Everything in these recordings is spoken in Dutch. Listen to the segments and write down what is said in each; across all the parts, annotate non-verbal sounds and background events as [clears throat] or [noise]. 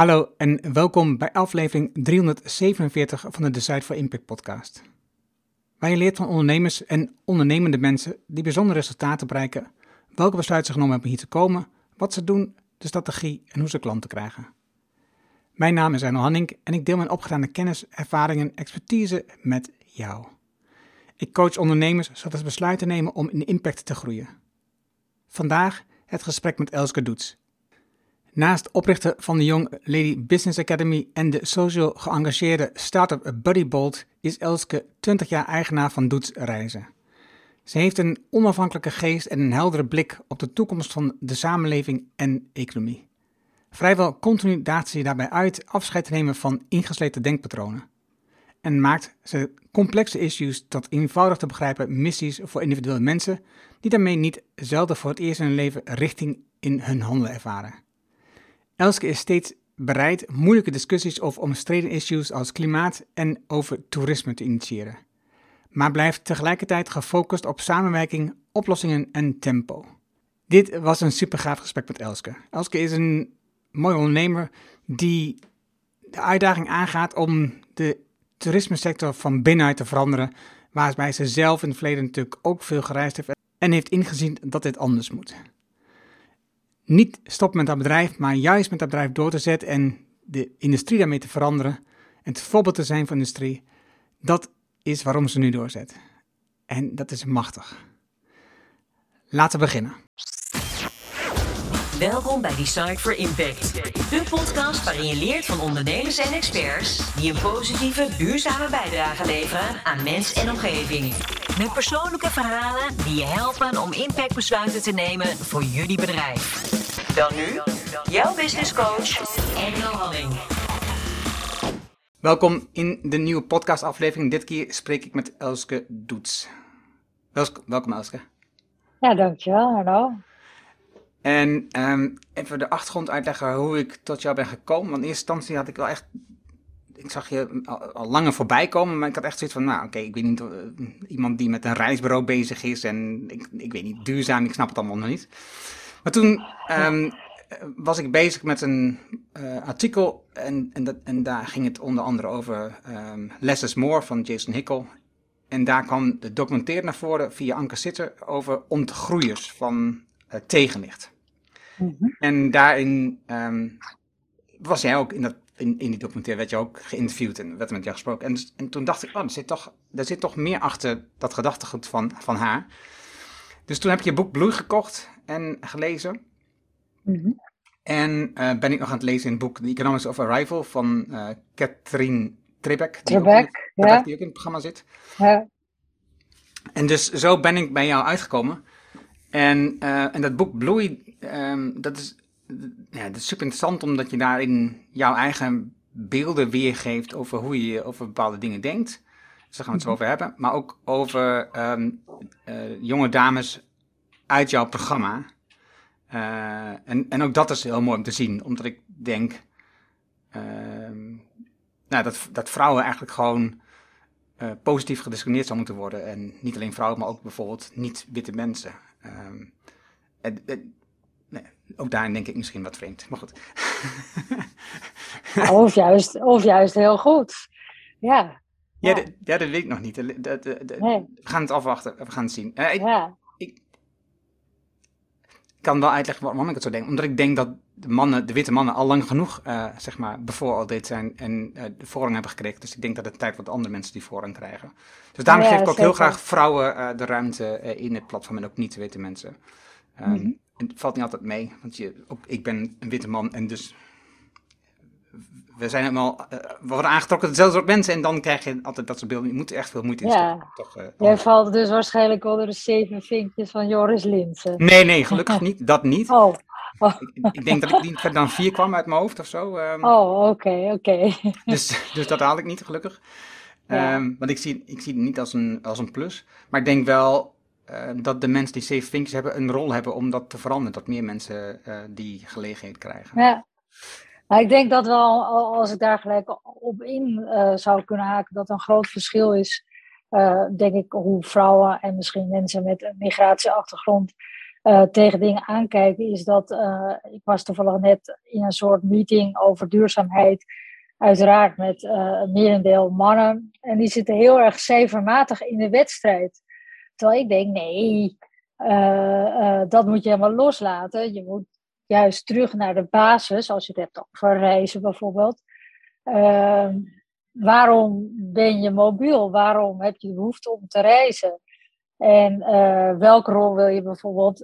Hallo en welkom bij aflevering 347 van de Decide for Impact podcast. Waar je leert van ondernemers en ondernemende mensen die bijzondere resultaten bereiken, welke besluiten ze genomen hebben hier te komen, wat ze doen, de strategie en hoe ze klanten krijgen. Mijn naam is Arno Hanning en ik deel mijn opgedane kennis, ervaringen en expertise met jou. Ik coach ondernemers zodat ze besluiten nemen om in impact te groeien. Vandaag het gesprek met Elske Doets. Naast oprichter van de Young Lady Business Academy en de social geëngageerde start-up Buddy Bolt is Elske 20 jaar eigenaar van Doets Reizen. Ze heeft een onafhankelijke geest en een heldere blik op de toekomst van de samenleving en economie. Vrijwel continu daagt ze daarbij uit afscheid te nemen van ingesleten denkpatronen. En maakt ze complexe issues tot eenvoudig te begrijpen missies voor individuele mensen, die daarmee niet zelden voor het eerst in hun leven richting in hun handelen ervaren. Elske is steeds bereid moeilijke discussies over omstreden issues als klimaat en over toerisme te initiëren, maar blijft tegelijkertijd gefocust op samenwerking, oplossingen en tempo. Dit was een super gaaf gesprek met Elske. Elske is een mooie ondernemer die de uitdaging aangaat om de toerismesector van binnenuit te veranderen, waarbij ze zelf in het verleden natuurlijk ook veel gereisd heeft en heeft ingezien dat dit anders moet niet stoppen met dat bedrijf, maar juist met dat bedrijf door te zetten en de industrie daarmee te veranderen en het voorbeeld te zijn van de industrie, dat is waarom ze nu doorzet. En dat is machtig. Laten we beginnen. Welkom bij Decide for Impact, de podcast waarin je leert van ondernemers en experts die een positieve, duurzame bijdrage leveren aan mens en omgeving. Met persoonlijke verhalen die je helpen om impactbesluiten te nemen voor jullie bedrijf. Dan nu, jouw business coach, Engel Halling. Welkom in de nieuwe podcastaflevering. Dit keer spreek ik met Elske Doets. Welkom Elske. Ja, dankjewel. Hallo. En um, even de achtergrond uitleggen hoe ik tot jou ben gekomen. Want in eerste instantie had ik wel echt. Ik zag je al, langer voorbij komen, maar ik had echt zoiets van: nou, oké, ik weet niet. Uh, iemand die met een reisbureau bezig is en ik, ik weet niet, duurzaam, ik snap het allemaal nog niet. Maar toen um, was ik bezig met een uh, artikel en, en, dat, en daar ging het onder andere over um, Less is More van Jason Hickel. En daar kwam de documentaire naar voren via Anke Sitter over ontgroeiers van uh, tegenlicht. Mm -hmm. En daarin um, was jij ook, in, dat, in, in die documentaire werd je ook geïnterviewd en werd met jou gesproken. En, en toen dacht ik, oh, er zit toch, er zit toch meer achter dat gedachtegoed van, van haar. Dus toen heb ik je boek Bloei gekocht en gelezen. Mm -hmm. En uh, ben ik nog aan het lezen in het boek The Economics of Arrival van uh, Katrien Trebek. Die, Trebek, ook, ja. die ook in het programma zit. Ja. En dus zo ben ik bij jou uitgekomen. En, uh, en dat boek Bloei, um, dat, is, ja, dat is super interessant omdat je daarin jouw eigen beelden weergeeft over hoe je over bepaalde dingen denkt. Dus daar gaan we het zo over hebben. Maar ook over um, jonge dames uit jouw programma. Uh, en, en ook dat is heel mooi om te zien, omdat ik denk uh, nou, dat, dat vrouwen eigenlijk gewoon uh, positief gediscrimineerd zou moeten worden. En niet alleen vrouwen, maar ook bijvoorbeeld niet-witte mensen. Um, en, en, nee, ook daarin denk ik misschien wat vreemd, maar goed. of, juist, of juist heel goed, ja. Ja, ja. ja dat weet ik nog niet. Nee. We gaan het afwachten, we gaan het zien. Uh, ik, ja. ik, kan wel uitleggen waarom ik het zo denk. Omdat ik denk dat de mannen, de witte mannen, al lang genoeg, uh, zeg maar, bevooroordeeld zijn en uh, de voorrang hebben gekregen. Dus ik denk dat het tijd wordt andere mensen die voorrang krijgen. Dus daarom geef ik ook zeker. heel graag vrouwen uh, de ruimte in het platform en ook niet witte mensen. Um, mm -hmm. En het valt niet altijd mee, want je, ook, ik ben een witte man en dus we zijn helemaal, uh, we worden aangetrokken tot dezelfde soort mensen en dan krijg je altijd dat soort beelden. Je moet er echt veel moeite in ja. Toch, uh, Jij valt dus waarschijnlijk onder de zeven vinkjes van Joris Linsen. Nee, nee, gelukkig [laughs] niet. Dat niet. Oh. oh. Ik, ik, denk dat ik niet dan vier kwam uit mijn hoofd of zo. Um, oh, oké, okay, oké. Okay. dus, dus dat haal ik niet, gelukkig. Ja. Um, want ik zie, ik zie het niet als een, als een plus. Maar ik denk wel uh, dat de mensen die zeven vinkjes hebben een rol hebben om dat te veranderen. Dat meer mensen die gelegenheid krijgen. Ja. Nou, ik denk dat wel, als ik daar gelijk op in uh, zou kunnen haken, dat een groot verschil is, uh, denk ik, hoe vrouwen en misschien mensen met een migratieachtergrond tegen dingen aankijken, is dat ik was toevallig net in een soort meeting over duurzaamheid. Uiteraard met een merendeel mannen. En die zitten heel erg cijfermatig in de wedstrijd. Terwijl ik denk, nee, dat moet je helemaal loslaten. Je moet juist terug naar de basis, als je het hebt over reizen bijvoorbeeld. Ehm, waarom ben je mobiel? Waarom heb je de behoefte om te reizen? En uh, welke rol wil je bijvoorbeeld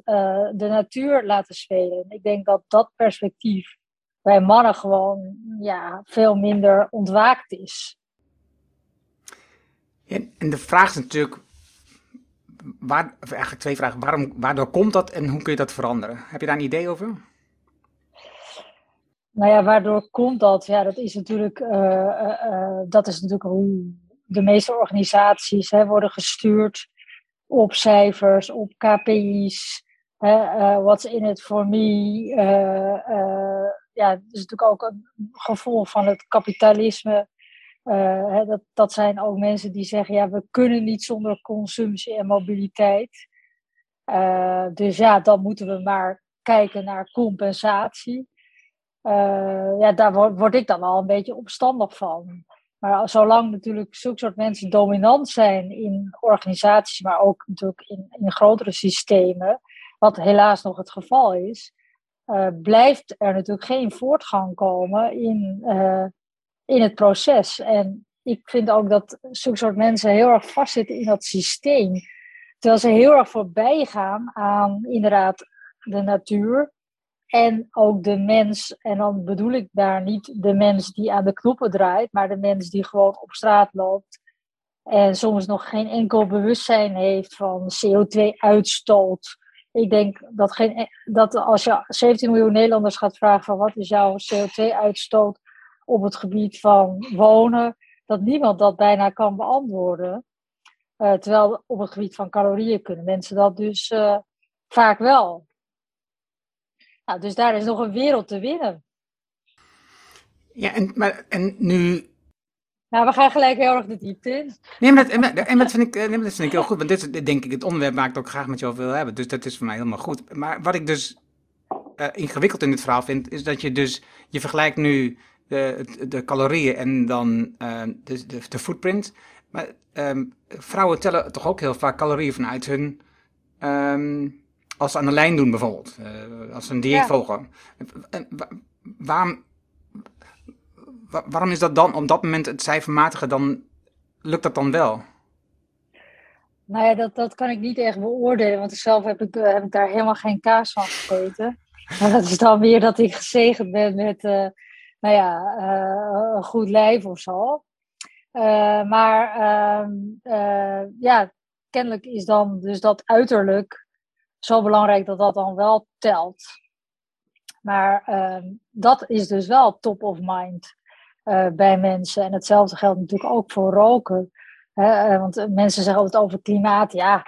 de natuur laten spelen? Ik denk dat dat perspectief bij mannen gewoon ja, veel minder ontwaakt is. En de vraag is natuurlijk, waar, eigenlijk twee vragen. Waarom, waardoor komt dat en hoe kun je dat veranderen? Heb je daar een idee over? Nou ja, waardoor komt dat? Ja, dat is natuurlijk, uh, dat is natuurlijk hoe de meeste organisaties hè, worden gestuurd op cijfers, op KPI's. What's in it for me? ja, dat is natuurlijk ook een gevolg van het kapitalisme. Hè, dat, dat zijn ook mensen die zeggen, ja, we kunnen niet zonder consumptie en mobiliteit. dus ja, dan moeten we maar kijken naar compensatie. Uh, ja, daar word, word, ik dan al een beetje opstandig van. Maar zolang natuurlijk zulke soort mensen dominant zijn in organisaties, maar ook natuurlijk in, in grotere systemen, wat helaas nog het geval is, blijft er natuurlijk geen voortgang komen in, in het proces. En ik vind ook dat zulke soort mensen heel erg vastzitten in dat systeem. Terwijl ze heel erg voorbij gaan aan inderdaad de natuur, en ook de mens, en dan bedoel ik daar niet de mens die aan de knoppen draait, maar de mens die gewoon op straat loopt en soms nog geen enkel bewustzijn heeft van CO2-uitstoot. Ik denk dat, geen, dat als je 17 miljoen Nederlanders gaat vragen van wat is jouw CO2-uitstoot op het gebied van wonen, dat niemand dat bijna kan beantwoorden. Uh, terwijl op het gebied van calorieën kunnen mensen dat dus uh, vaak wel. Nou, dus daar is nog een wereld te winnen. Ja, en, maar, en nu. Nou, we gaan gelijk heel erg de diepte in. Nee, maar dat, en dat, vind, ik, nee, dat vind ik heel goed, want dit is denk ik het onderwerp waar ik het ook graag met jou wil hebben. Dus dat is voor mij helemaal goed. Maar wat ik dus uh, ingewikkeld in dit verhaal vind, is dat je dus, je vergelijkt nu de, de calorieën en dan uh, de, de, de, footprint. Maar um, vrouwen tellen toch ook heel vaak calorieën vanuit hun um, als ze aan de lijn doen bijvoorbeeld, uh, als ze een dieet volgen. waarom, waarom is dat dan op dat moment het cijfermatige dan, lukt dat dan wel? Nou ja, dat, dat kan ik niet echt beoordelen, want zelf heb ik, heb ik daar helemaal geen kaas van gegeten. [laughs] Maar dat is dan weer dat ik gezegend ben met, uh, nou ja, uh, een goed lijf of zo. maar ehm, ja, kennelijk is dan dus dat uiterlijk zo belangrijk dat dat dan wel telt. Maar uh, dat is dus wel top of mind bij mensen. En hetzelfde geldt natuurlijk ook voor roken. Hè? Want mensen zeggen altijd over klimaat. Ja,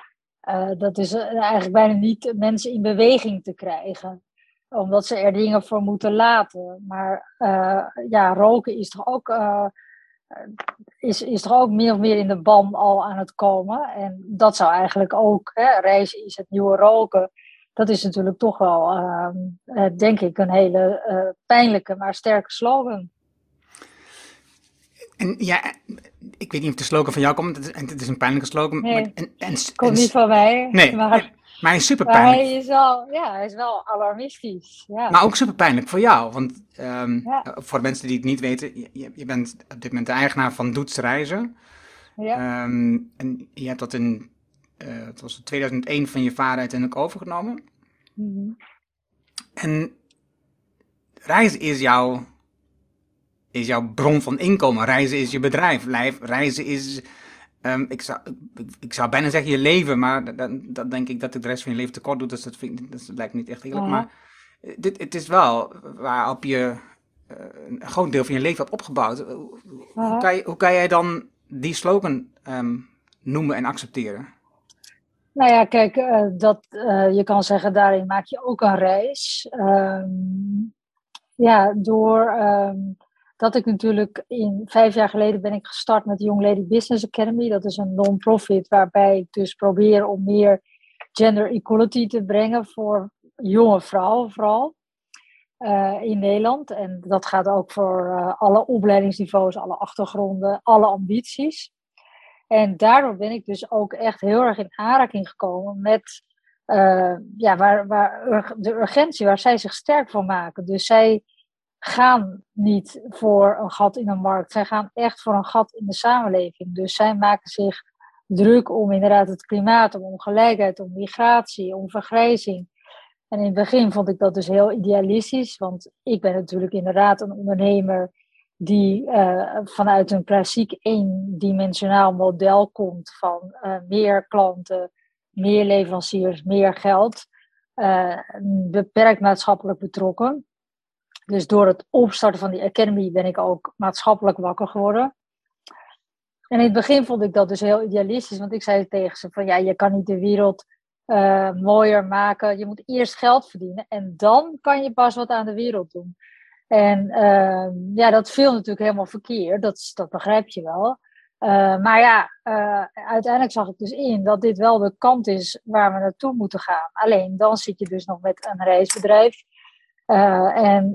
dat is eigenlijk bijna niet mensen in beweging te krijgen. Omdat ze er dingen voor moeten laten. Maar ja, roken is toch ook is, is toch ook meer of meer in de ban al aan het komen. En dat zou eigenlijk ook, hè, reizen is het nieuwe roken. Dat is natuurlijk toch wel, uh, denk ik, een hele uh, pijnlijke, maar sterke slogan. En ja, ik weet niet of de slogan van jou komt. En het is een pijnlijke slogan. Nee, maar, en, en, komt niet van mij. Nee, maar, maar hij is super pijnlijk. hij is wel, ja, hij is wel alarmistisch. Ja. Maar ook super pijnlijk voor jou. Want um, ja. voor mensen die het niet weten, je, je, bent op dit moment de eigenaar van Doets Reizen. Ja. Um, en je hebt dat in uh, het was 2001 van je vader uiteindelijk overgenomen. Mm -hmm. En reizen is jouw, is jouw bron van inkomen. Reizen is je bedrijf. Reizen is Um, ik, zou, ik, zou bijna zeggen je leven, maar dan, dan denk ik dat het de rest van je leven tekort doet. Dus dat, vind, dat lijkt me niet echt eerlijk. Maar eh, dit, het is wel waarop je uh, een groot deel van je leven hebt opgebouwd. Hoe, kan je, hoe kan jij dan die slogan um, noemen en accepteren? Nou ja, kijk, uh, dat, je kan zeggen, daarin maak je ook een reis. Um, ja, door dat ik natuurlijk in vijf jaar geleden ben ik gestart met de Young Lady Business Academy. Dat is een non-profit waarbij ik dus probeer om meer gender equality te brengen voor jonge vrouwen vooral. Uh, in Nederland. En dat gaat ook voor uh, alle opleidingsniveaus, alle achtergronden, alle ambities. En daardoor ben ik dus ook echt heel erg in aanraking gekomen met uh, ja, waar, waar, de urgentie, waar zij zich sterk van maken. Dus zij gaan niet voor een gat in een markt, zij gaan echt voor een gat in de samenleving. Dus zij maken zich druk om inderdaad het klimaat, om ongelijkheid, om migratie, om vergrijzing. En in het begin vond ik dat dus heel idealistisch, want ik ben natuurlijk inderdaad een ondernemer die uh, vanuit een klassiek eendimensionaal model komt van uh, meer klanten, meer leveranciers, meer geld, uh, beperkt maatschappelijk betrokken. Dus door het opstarten van die Academy ben ik ook maatschappelijk wakker geworden. En in het begin vond ik dat dus heel idealistisch, want ik zei tegen ze van ja, je kan niet de wereld uh, mooier maken. Je moet eerst geld verdienen en dan kan je pas wat aan de wereld doen. En uh, ja, dat viel natuurlijk helemaal verkeerd, dat, dat begrijp je wel. Uh, maar ja, uiteindelijk zag ik dus in dat dit wel de kant is waar we naartoe moeten gaan. Alleen dan zit je dus nog met een reisbedrijf. En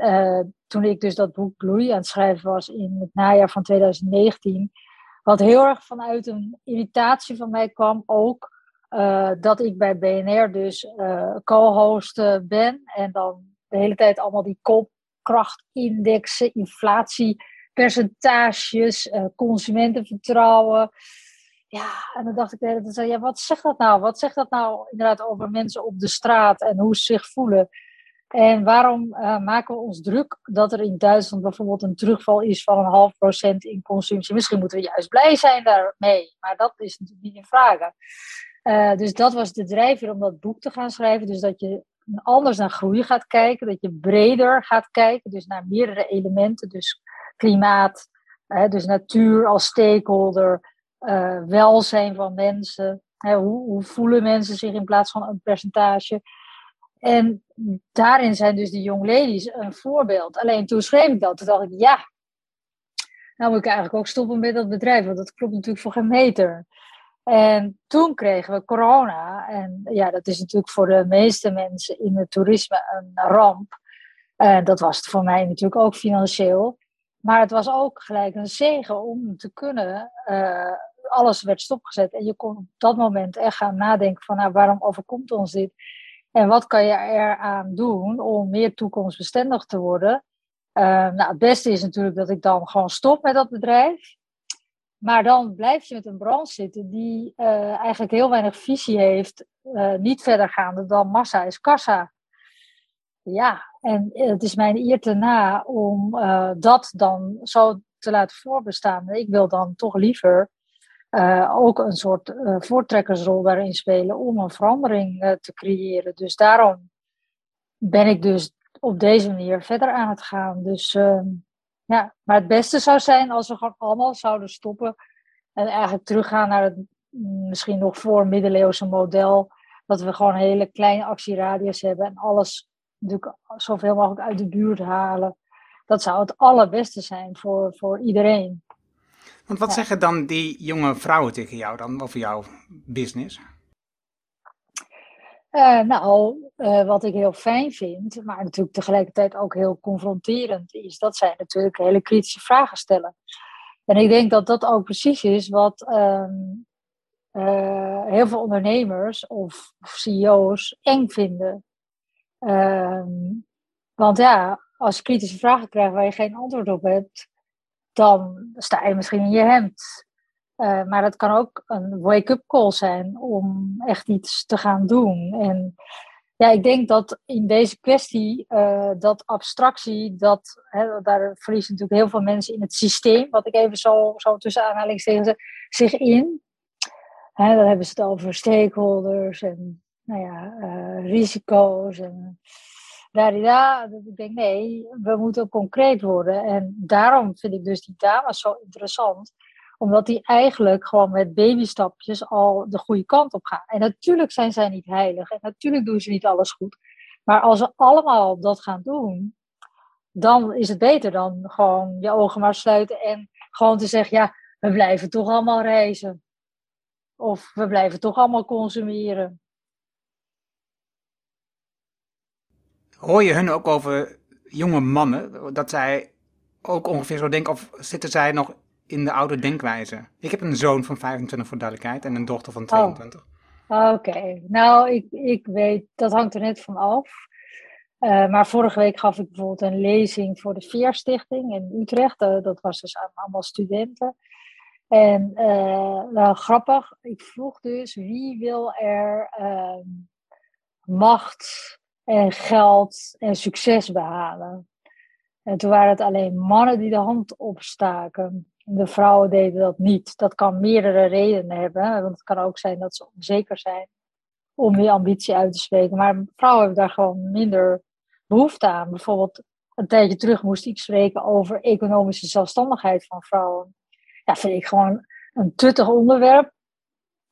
toen ik dus dat boek Bloei aan het schrijven was in het najaar van 2019, wat heel erg vanuit een irritatie van mij kwam ook, uh, dat ik bij BNR dus uh, co-host ben en dan de hele tijd allemaal die koopkrachtindexen, inflatiepercentages, uh, consumentenvertrouwen. Ja, en dan dacht ik de hele tijd, ja, wat zegt dat nou? Wat zegt dat nou inderdaad over mensen op de straat en hoe ze zich voelen? En waarom maken we ons druk dat er in Duitsland bijvoorbeeld een terugval is van een half procent in consumptie? Misschien moeten we juist blij zijn daarmee, maar dat is natuurlijk niet in vraag. Uh, dus dat was de drijfveer om dat boek te gaan schrijven. Dus dat je anders naar groei gaat kijken, dat je breder gaat kijken, dus naar meerdere elementen. Dus klimaat, dus natuur als stakeholder, uh, welzijn van mensen. hoe, hoe, voelen mensen zich in plaats van een percentage? En daarin zijn dus die young ladies een voorbeeld. Alleen toen schreef ik dat, toen dacht ik, ja, nou moet ik eigenlijk ook stoppen met dat bedrijf, want dat klopt natuurlijk voor geen meter. En toen kregen we corona. En ja, dat is natuurlijk voor de meeste mensen in het toerisme een ramp. En dat was het voor mij natuurlijk ook financieel. Maar het was ook gelijk een zegen om te kunnen. Uh, alles werd stopgezet. En je kon op dat moment echt gaan nadenken van nou, waarom overkomt ons dit? En wat kan je eraan doen om meer toekomstbestendig te worden? Uh, nou, het beste is natuurlijk dat ik dan gewoon stop met dat bedrijf. Maar dan blijf je met een branche zitten die uh, eigenlijk heel weinig visie heeft, uh, niet verder gaande dan massa is kassa. Ja, en het is mijn eer te na om dat dan zo te laten voorbestaan. Ik wil dan toch liever ook een soort voortrekkersrol daarin spelen om een verandering te creëren. Dus daarom ben ik dus op deze manier verder aan het gaan. Dus ehm, ja, maar het beste zou zijn als we gewoon allemaal zouden stoppen en eigenlijk teruggaan naar het mm, misschien nog voor middeleeuwse model. Dat we gewoon hele kleine actieradius hebben en alles natuurlijk zoveel mogelijk uit de buurt halen. Dat zou het allerbeste zijn voor, voor iedereen. Want wat zeggen dan die jonge vrouwen tegen jou dan over jouw business? Uh, nou, uh, wat ik heel fijn vind, maar natuurlijk tegelijkertijd ook heel confronterend, is dat zij natuurlijk hele kritische vragen stellen. En ik denk dat dat ook precies is wat um, uh, heel veel ondernemers of, CEO's eng vinden. Um, want ja, als je kritische vragen krijgt waar je geen antwoord op hebt, dan sta je misschien in je hemd. Uh, maar dat kan ook een wake-up call zijn om echt iets te gaan doen. En ja, ik denk dat in deze kwestie uh, dat abstractie, dat, hè, daar verliezen natuurlijk heel veel mensen in het systeem, wat ik even zo, zo tussen aanhalingstekens zich in. Hè, dan hebben ze het over stakeholders en nou ja, risico's en daar, dat ik denk, nee, we moeten concreet worden. En daarom vind ik dus die dames zo interessant omdat die eigenlijk gewoon met babystapjes al de goede kant op gaan. En natuurlijk zijn zij niet heilig. En natuurlijk doen ze niet alles goed. Maar als ze allemaal dat gaan doen, dan is het beter dan gewoon je ogen maar sluiten en gewoon te zeggen, ja, we blijven toch allemaal reizen. Of we blijven toch allemaal consumeren. Hoor je hun ook over jonge mannen, dat zij ook ongeveer zo denken, of zitten zij nog in de oude denkwijze? Ik heb een zoon van 25 voor duidelijkheid en een dochter van 22. Oké, nou ik, ik weet, dat hangt er net van af. Uh, maar vorige week gaf ik bijvoorbeeld een lezing voor de Veerstichting in Utrecht. Uh, dat was dus allemaal studenten. En uh, nou, grappig, ik vroeg dus wie wil er ehm, macht en geld en succes behalen. En toen waren het alleen mannen die de hand opstaken. De vrouwen deden dat niet. Dat kan meerdere redenen hebben. Want het kan ook zijn dat ze onzeker zijn om die ambitie uit te spreken. Maar vrouwen hebben daar gewoon minder behoefte aan. Bijvoorbeeld een tijdje terug moest ik spreken over economische zelfstandigheid van vrouwen. Ja, vind ik gewoon een tuttig onderwerp.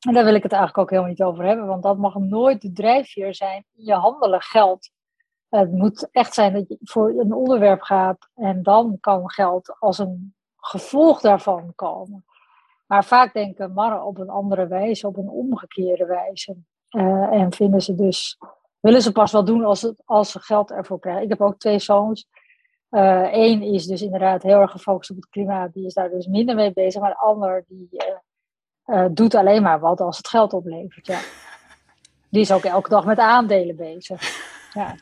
En daar wil ik het eigenlijk ook helemaal niet over hebben, want dat mag nooit de drijfveer zijn in je handelen geld. Het moet echt zijn dat je voor een onderwerp gaat en dan kan geld als een gevolg daarvan komen. Maar vaak denken mannen op een andere wijze, op een omgekeerde wijze. Uh, en vinden ze dus, willen ze pas wel doen als, als ze geld ervoor krijgen. Ik heb ook twee zoons. Eén uh, is dus inderdaad heel erg gefocust op het klimaat, die is daar dus minder mee bezig. Maar de ander die uh, doet alleen maar wat als het geld oplevert. Ja. Die is ook elke dag met aandelen bezig. Ja.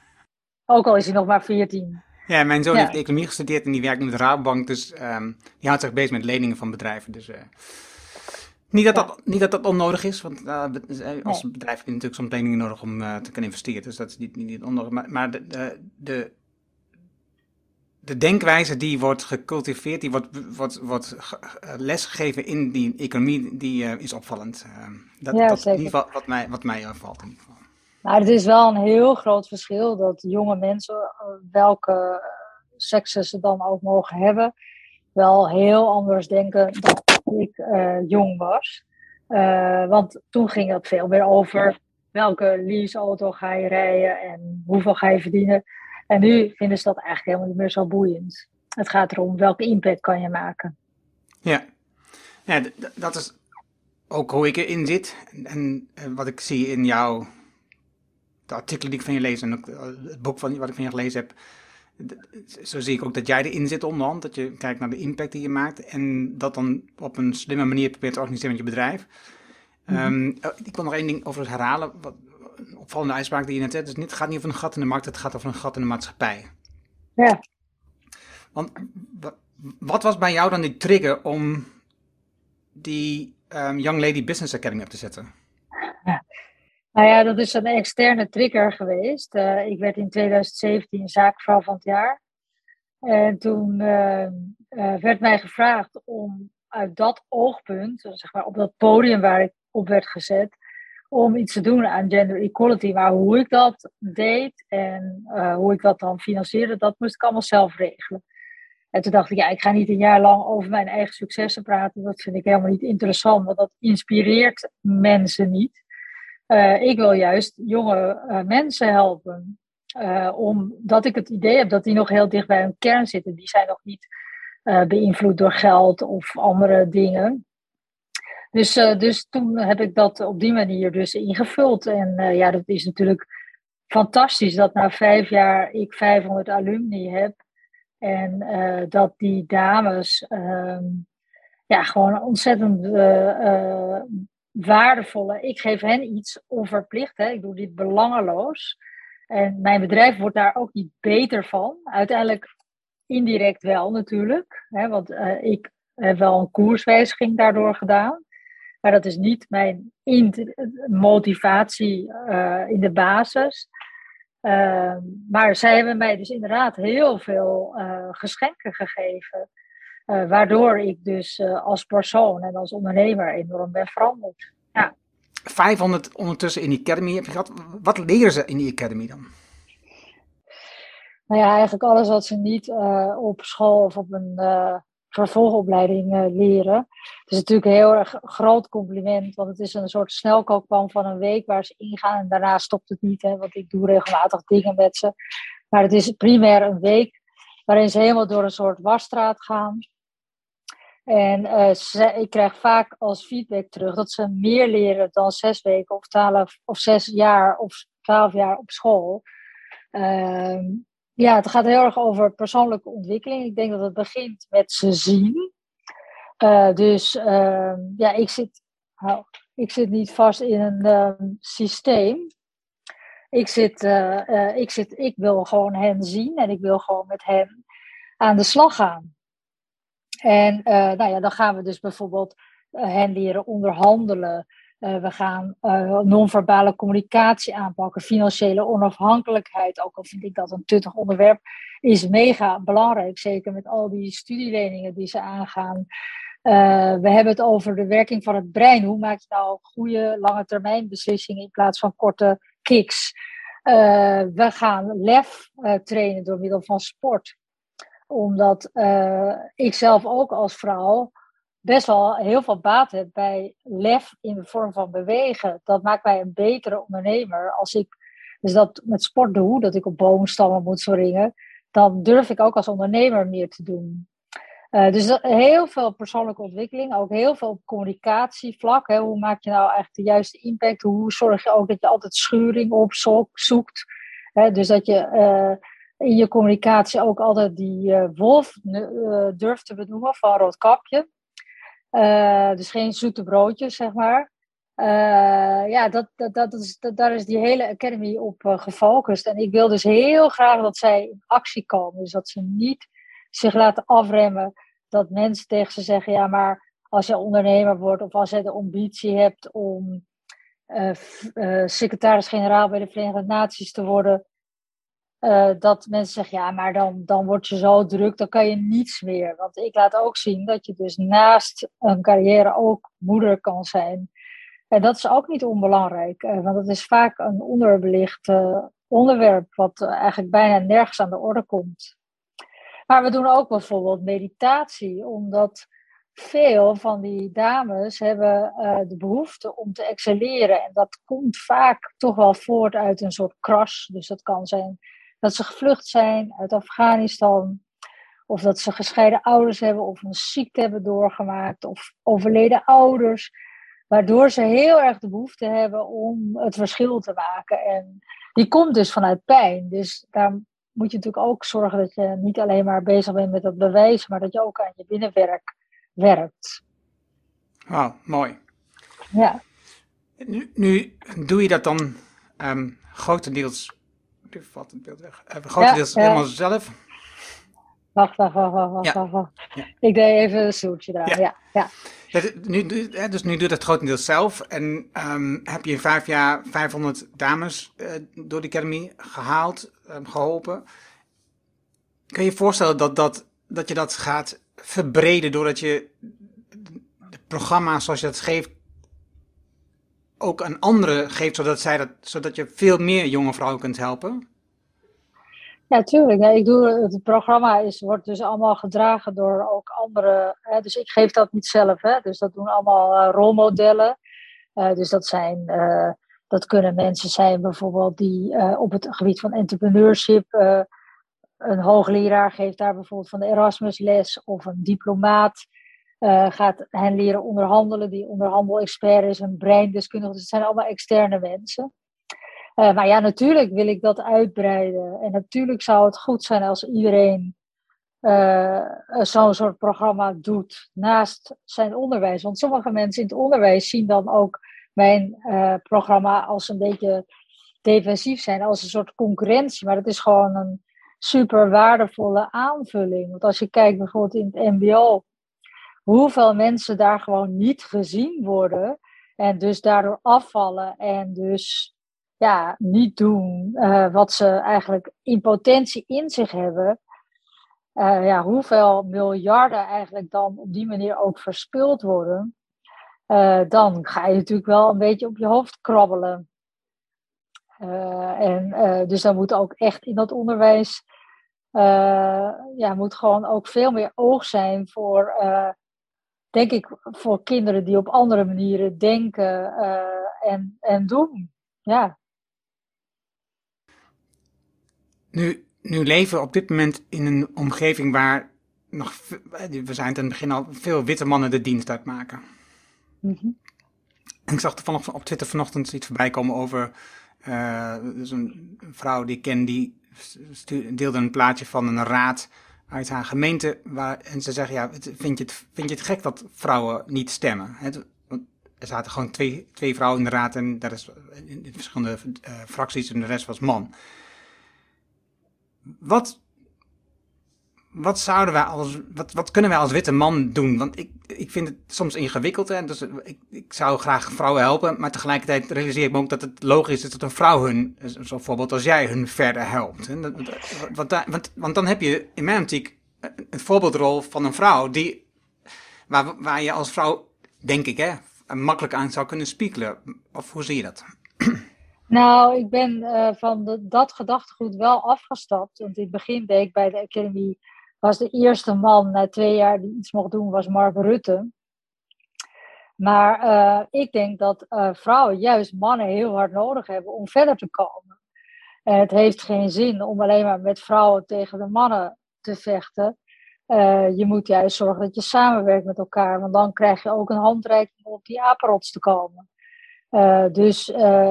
Ook al is hij nog maar 14. Ja, mijn zoon heeft economie gestudeerd en die werkt nu met de Rabobank. Dus um, die houdt zich bezig met leningen van bedrijven. Dus uh, niet, dat dat, niet dat dat onnodig is, want uh, als nee. bedrijf heb je natuurlijk soms leningen nodig om uh, te kunnen investeren. Dus dat is niet, niet, niet onnodig. Maar, maar de, de, de, de, denkwijze die wordt gecultiveerd, die wordt, wordt, wordt lesgegeven in die economie, die is opvallend. Ehm, dat, ja, dat is in ieder geval wat mij, wat mij valt in ieder geval. Maar het is wel een heel groot verschil dat jonge mensen, eh, welke seksen ze dan ook mogen hebben, wel heel anders denken dan ik uh, jong was. Want toen ging het veel meer over welke leaseauto ga je rijden en hoeveel ga je verdienen. En nu vinden ze dat eigenlijk helemaal niet meer zo boeiend. Het gaat erom welke impact kan je maken. Ja, ja dat is ook hoe ik erin zit. En, en wat ik zie in jouw de artikelen die ik van je lees en ook eh, het boek van, wat ik van je gelezen heb, zo zie ik ook dat jij erin zit onderhand. Dat je kijkt naar de impact die je maakt en dat dan op een slimme manier probeert te organiseren met je bedrijf. Mm -hmm. um, ik wil nog één ding over het herhalen. Wat, een opvallende uitspraak die je net hebt. Dus het gaat niet over een gat in de markt, het gaat over een gat in de maatschappij. Ja. Want wat was bij jou dan die trigger om die um, Young Lady Business Academy op te zetten? Ja. Nou ja, dat is een externe trigger geweest. Uh, ik werd in 2017 zaakvrouw van het jaar. En toen uh, uh, werd mij gevraagd om uit dat oogpunt, zeg maar op dat podium waar ik op werd gezet, om iets te doen aan gender equality. Maar hoe ik dat deed en hoe ik dat dan financierde, dat moest ik allemaal zelf regelen. En toen dacht ik, ja, ik ga niet een jaar lang over mijn eigen successen praten. Dat vind ik helemaal niet interessant, want dat inspireert mensen niet. Uh, ik wil juist jonge uh, mensen helpen. Omdat ik het idee heb dat die nog heel dicht bij hun kern zitten. Die zijn nog niet beïnvloed door geld of andere dingen. Dus, dus toen heb ik dat op die manier dus ingevuld. En ja, dat is natuurlijk fantastisch dat na vijf jaar ik 500 alumni heb. En dat die dames ehm, ja, gewoon ontzettend waardevolle. Ik geef hen iets onverplicht. Hè. Ik doe dit belangeloos. En mijn bedrijf wordt daar ook niet beter van. Uiteindelijk indirect wel natuurlijk. Hè, want uh, ik heb wel een koerswijziging daardoor gedaan. Maar dat is niet mijn motivatie uh, in de basis. Uh, maar zij hebben mij dus inderdaad heel veel geschenken gegeven. Uh, waardoor ik dus als persoon en als ondernemer enorm ben veranderd. Ja. 500 ondertussen in die academy heb je gehad. Wat leren ze in die academy dan? Nou ja, eigenlijk alles wat ze niet op school of op een vervolgopleiding leren. Het is natuurlijk een heel erg groot compliment, want het is een soort snelkookpan van een week waar ze ingaan en daarna stopt het niet, hè, want ik doe regelmatig dingen met ze. Maar het is primair een week waarin ze helemaal door een soort wasstraat gaan. En uh, ze, ik krijg vaak als feedback terug dat ze meer leren dan zes weken of twaalf of zes jaar of twaalf jaar op school. Ehm, ja, het gaat heel erg over persoonlijke ontwikkeling. Ik denk dat het begint met ze zien. Uh, dus uh, ja, ik zit, ik zit niet vast in een uh, systeem. Ik, zit, uh, ik, zit, ik wil gewoon hen zien en ik wil gewoon met hen aan de slag gaan. En nou ja, dan gaan we dus bijvoorbeeld hen leren onderhandelen. We gaan non-verbale communicatie aanpakken, financiële onafhankelijkheid. Ook al vind ik dat een tuttig onderwerp, is mega belangrijk. Zeker met al die studieleningen die ze aangaan. Uh, we hebben het over de werking van het brein. Hoe maak je nou goede lange termijn beslissingen in plaats van korte kicks? We gaan lef trainen door middel van sport. Omdat ik zelf ook als vrouw best wel heel veel baat heb bij lef in de vorm van bewegen. Dat maakt mij een betere ondernemer. Als ik dus dat met sport doe, dat ik op boomstammen moet springen, dan durf ik ook als ondernemer meer te doen. Uh, dus heel veel persoonlijke ontwikkeling, ook heel veel op communicatievlak. Hè. Hoe maak je nou eigenlijk de juiste impact? Hoe zorg je ook dat je altijd schuring opzoekt? Hè? Dus dat je uh, in je communicatie ook altijd die uh, wolf durft te benoemen van roodkapje. Dus geen zoete broodjes, zeg maar. ja, dat, dat, dat is, dat, daar is die hele Academy op gefocust. En ik wil dus heel graag dat zij in actie komen. Dus dat ze niet zich laten afremmen. Dat mensen tegen ze zeggen: ja, maar als je ondernemer wordt of als je de ambitie hebt om secretaris-generaal bij de Verenigde Naties te worden, uh, dat mensen zeggen: ja, maar dan, dan word je zo druk, dan kan je niets meer. Want ik laat ook zien dat je dus naast een carrière ook moeder kan zijn. En dat is ook niet onbelangrijk, want dat is vaak een onderbelicht onderwerp, wat eigenlijk bijna nergens aan de orde komt. Maar we doen ook bijvoorbeeld meditatie, omdat veel van die dames hebben de behoefte om te excelleren. En dat komt vaak toch wel voort uit een soort crash. Dus dat kan zijn dat ze gevlucht zijn uit Afghanistan. Of dat ze gescheiden ouders hebben of een ziekte hebben doorgemaakt. Of overleden ouders. Waardoor ze heel erg de behoefte hebben om het verschil te maken. En die komt dus vanuit pijn. Dus daar moet je natuurlijk ook zorgen dat je niet alleen maar bezig bent met het bewijs, maar dat je ook aan je binnenwerk werkt. Oh, mooi. Ja. Nu, nu doe je dat dan um, grotendeels. Valt het beeld weg. Uh, grotendeels ja, helemaal zelf. Wacht, wacht, wacht, wacht, wacht. Ik deed even een stoeltje daar. Ja. Ja, nu, dus nu doe je het grotendeels zelf. En um, heb je in vijf jaar 500 dames uh, door de Academy gehaald, um, geholpen. Kun je je voorstellen dat, dat, dat je dat gaat verbreden doordat je het programma zoals je dat geeft ook aan anderen geeft, zodat, zij dat, zodat je veel meer jonge vrouwen kunt helpen? Ja, tuurlijk. ik doe, het programma is, wordt dus allemaal gedragen door ook andere. Hè, dus ik geef dat niet zelf. Hè, dus dat doen allemaal uh, rolmodellen. Uh, dus dat zijn. Uh, dat kunnen mensen zijn bijvoorbeeld die op het gebied van entrepreneurship. een hoogleraar geeft daar bijvoorbeeld van de Erasmus les. Of een diplomaat gaat hen leren onderhandelen. Die onderhandelexpert is, een breindeskundige. Dus het zijn allemaal externe mensen. Uh, maar ja, natuurlijk wil ik dat uitbreiden. En natuurlijk zou het goed zijn als iedereen uh, zo'n soort programma doet naast zijn onderwijs. Want sommige mensen in het onderwijs zien dan ook mijn programma als een beetje defensief zijn, als een soort concurrentie. Maar dat is gewoon een super waardevolle aanvulling. Want als je kijkt bijvoorbeeld in het MBO, hoeveel mensen daar gewoon niet gezien worden en dus daardoor afvallen en dus ja, niet doen uh, wat ze eigenlijk in potentie in zich hebben. Uh, ja, hoeveel miljarden eigenlijk dan op die manier ook verspild worden. Uh, dan ga je natuurlijk wel een beetje op je hoofd krabbelen. en dus dan moet ook echt in dat onderwijs, ja, moet gewoon ook veel meer oog zijn voor, denk ik, voor kinderen die op andere manieren denken en, en doen. Ja. Nu, nu leven we op dit moment in een omgeving waar nog, we zijn het begin al, veel witte mannen de dienst uitmaken. Mm En ik zag er op Twitter vanochtend iets voorbij komen over uh, dus een, vrouw die ik ken die deelde een plaatje van een raad uit haar gemeente. Waar, en ze zeggen, ja, vind je, het, vind je het gek dat vrouwen niet stemmen? er zaten gewoon twee, twee vrouwen in de raad en daar is in, verschillende uh, fracties en de rest was man. Wat, wat zouden wij als, wat, wat kunnen wij als witte man doen? Want ik, ik vind het soms ingewikkeld. Hè? Dus ik, ik zou graag vrouwen helpen, maar tegelijkertijd realiseer ik me ook dat het logisch is dat een vrouw hun, zo'n voorbeeld als jij, hun verder helpt. Hè? Want, want, want dan heb je in mijn optiek een voorbeeldrol van een vrouw die, waar, waar je als vrouw, denk ik, hè, makkelijk aan zou kunnen spiegelen. Of hoe zie je dat? [clears throat] Nou, ik ben van de, dat gedachtegoed wel afgestapt. Want in het begin deed ik bij de Academy, was de eerste man na twee jaar die iets mocht doen, was Mark Rutte. Maar uh, ik denk dat uh, vrouwen juist mannen heel hard nodig hebben om verder te komen. En het heeft geen zin om alleen maar met vrouwen tegen de mannen te vechten. Uh, je moet juist zorgen dat je samenwerkt met elkaar, want dan krijg je ook een handreiking om op die apenrots te komen. Dus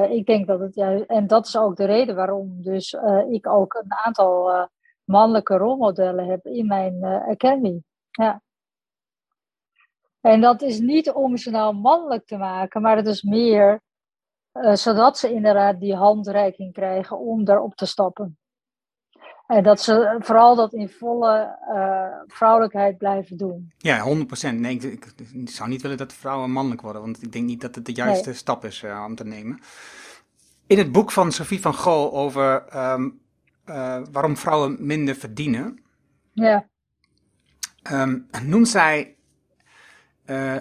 ik denk dat het juist, en dat is ook de reden waarom dus ik ook een aantal mannelijke rolmodellen heb in mijn academy. Ja. En dat is niet om ze nou mannelijk te maken, maar het is meer zodat ze inderdaad die handreiking krijgen om daarop te stappen. En dat ze vooral dat in volle uh, vrouwelijkheid blijven doen. Ja, 100%. Nee, ik, ik, zou niet willen dat vrouwen mannelijk worden, want ik denk niet dat het de juiste stap is uh, om te nemen. In het boek van Sophie van Gol over um, uh, waarom vrouwen minder verdienen, ja. um, noemt zij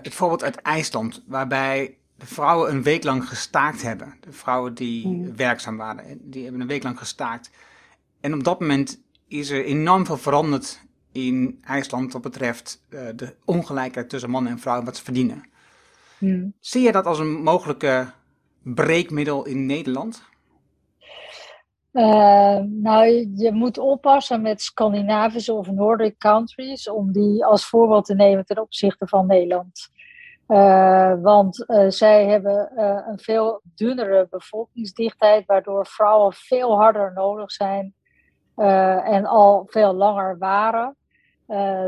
het voorbeeld uit IJsland, waarbij de vrouwen een week lang gestaakt hebben. De vrouwen die mm. werkzaam waren, die hebben een week lang gestaakt. En op dat moment is er enorm veel veranderd in IJsland wat betreft uh, de ongelijkheid tussen mannen en vrouwen wat ze verdienen. Hmm. Zie je dat als een mogelijke breekmiddel in Nederland? Uh, nou, je, moet oppassen met Scandinavische of Nordic countries om die als voorbeeld te nemen ten opzichte van Nederland. Uh, want zij hebben een veel dunnere bevolkingsdichtheid, waardoor vrouwen veel harder nodig zijn uh, en al veel langer waren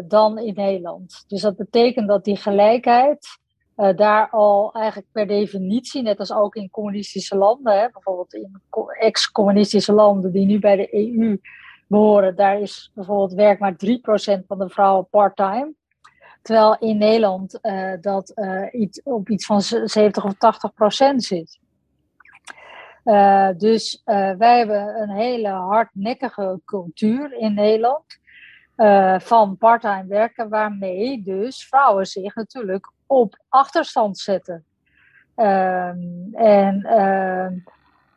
dan in Nederland. Dus dat betekent dat die gelijkheid uh, daar al eigenlijk per definitie, net als ook in communistische landen, hè, bijvoorbeeld in ex-communistische landen die nu bij de EU behoren, daar is bijvoorbeeld werk maar 3% van de vrouwen part-time. Terwijl in Nederland dat iets, op iets van 70 of 80 procent zit. Dus wij hebben een hele hardnekkige cultuur in Nederland uh, van parttime werken, waarmee dus vrouwen zich natuurlijk op achterstand zetten. Ehm, en ehm,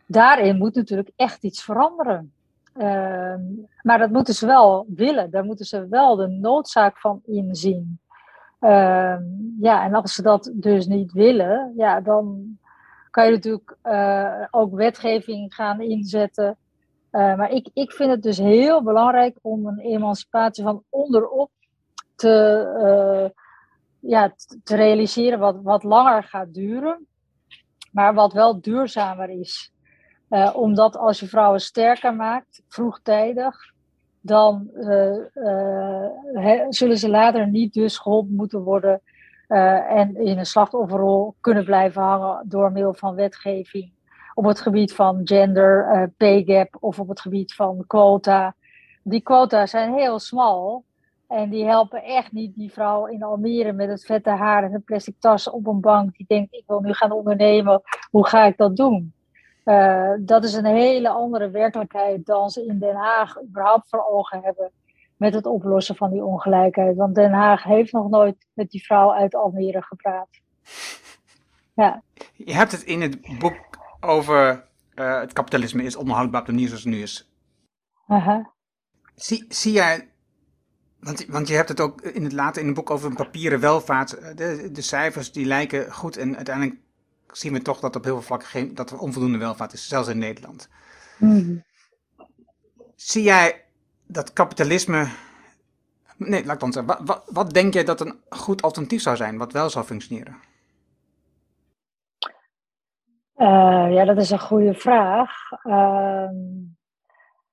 daarin moet natuurlijk echt iets veranderen. Ehm, maar dat moeten ze wel willen, daar moeten ze wel de noodzaak van inzien. ja, en als ze dat dus niet willen, ja, dan kan je natuurlijk uh, ook wetgeving gaan inzetten. Uh, maar ik, ik vind het dus heel belangrijk om een emancipatie van onderop te, uh, ja, te realiseren, wat, wat langer gaat duren, maar wat wel duurzamer is. omdat als je vrouwen sterker maakt, vroegtijdig, dan zullen ze later niet dus geholpen moeten worden en in een slachtofferrol kunnen blijven hangen door middel van wetgeving op het gebied van gender, uh, pay gap of op het gebied van quota. Die quota zijn heel smal en die helpen echt niet die vrouw in Almere met het vette haar en een plastic tas op een bank die denkt ik wil nu gaan ondernemen, hoe ga ik dat doen? Uh, dat is een hele andere werkelijkheid dan ze in Den Haag überhaupt voor ogen hebben met het oplossen van die ongelijkheid. Want Den Haag heeft nog nooit met die vrouw uit Almere gepraat. Ja. Je hebt het in het boek over uh, het kapitalisme is onhoudbaar op de manier zoals het nu is. Zie, zie jij, want, want je hebt het ook in het later in het boek over een papieren welvaart. Eh, de, de cijfers die lijken goed en uiteindelijk zien we toch dat op heel veel vlakken geen, dat er onvoldoende welvaart is, zelfs in Nederland. Mm. Zie jij dat kapitalisme. Nee, laat ik dan zeggen. Wat, wat, denk jij dat een goed alternatief zou zijn, wat wel zou functioneren? Uh, ja, dat is een goede vraag. Uh,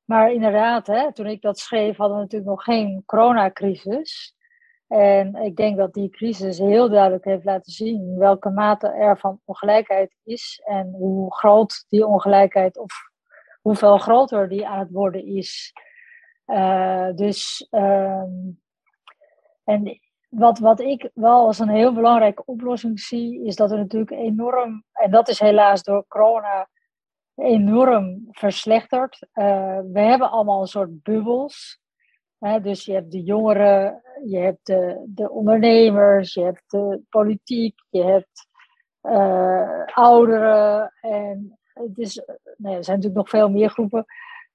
Maar inderdaad, hè, toen ik dat schreef, hadden we natuurlijk nog geen coronacrisis. En ik denk dat die crisis heel duidelijk heeft laten zien welke mate er van ongelijkheid is en hoe groot die ongelijkheid of hoeveel groter die aan het worden is. Uh, dus, ehm, en wat, wat ik wel als een heel belangrijke oplossing zie, is dat er natuurlijk enorm, en dat is helaas door corona enorm verslechterd. Uh, we hebben allemaal een soort bubbels. Hè? Dus je hebt de jongeren, je hebt de, de ondernemers, je hebt de politiek, je hebt uh, ouderen. En het is, nee, er zijn natuurlijk nog veel meer groepen.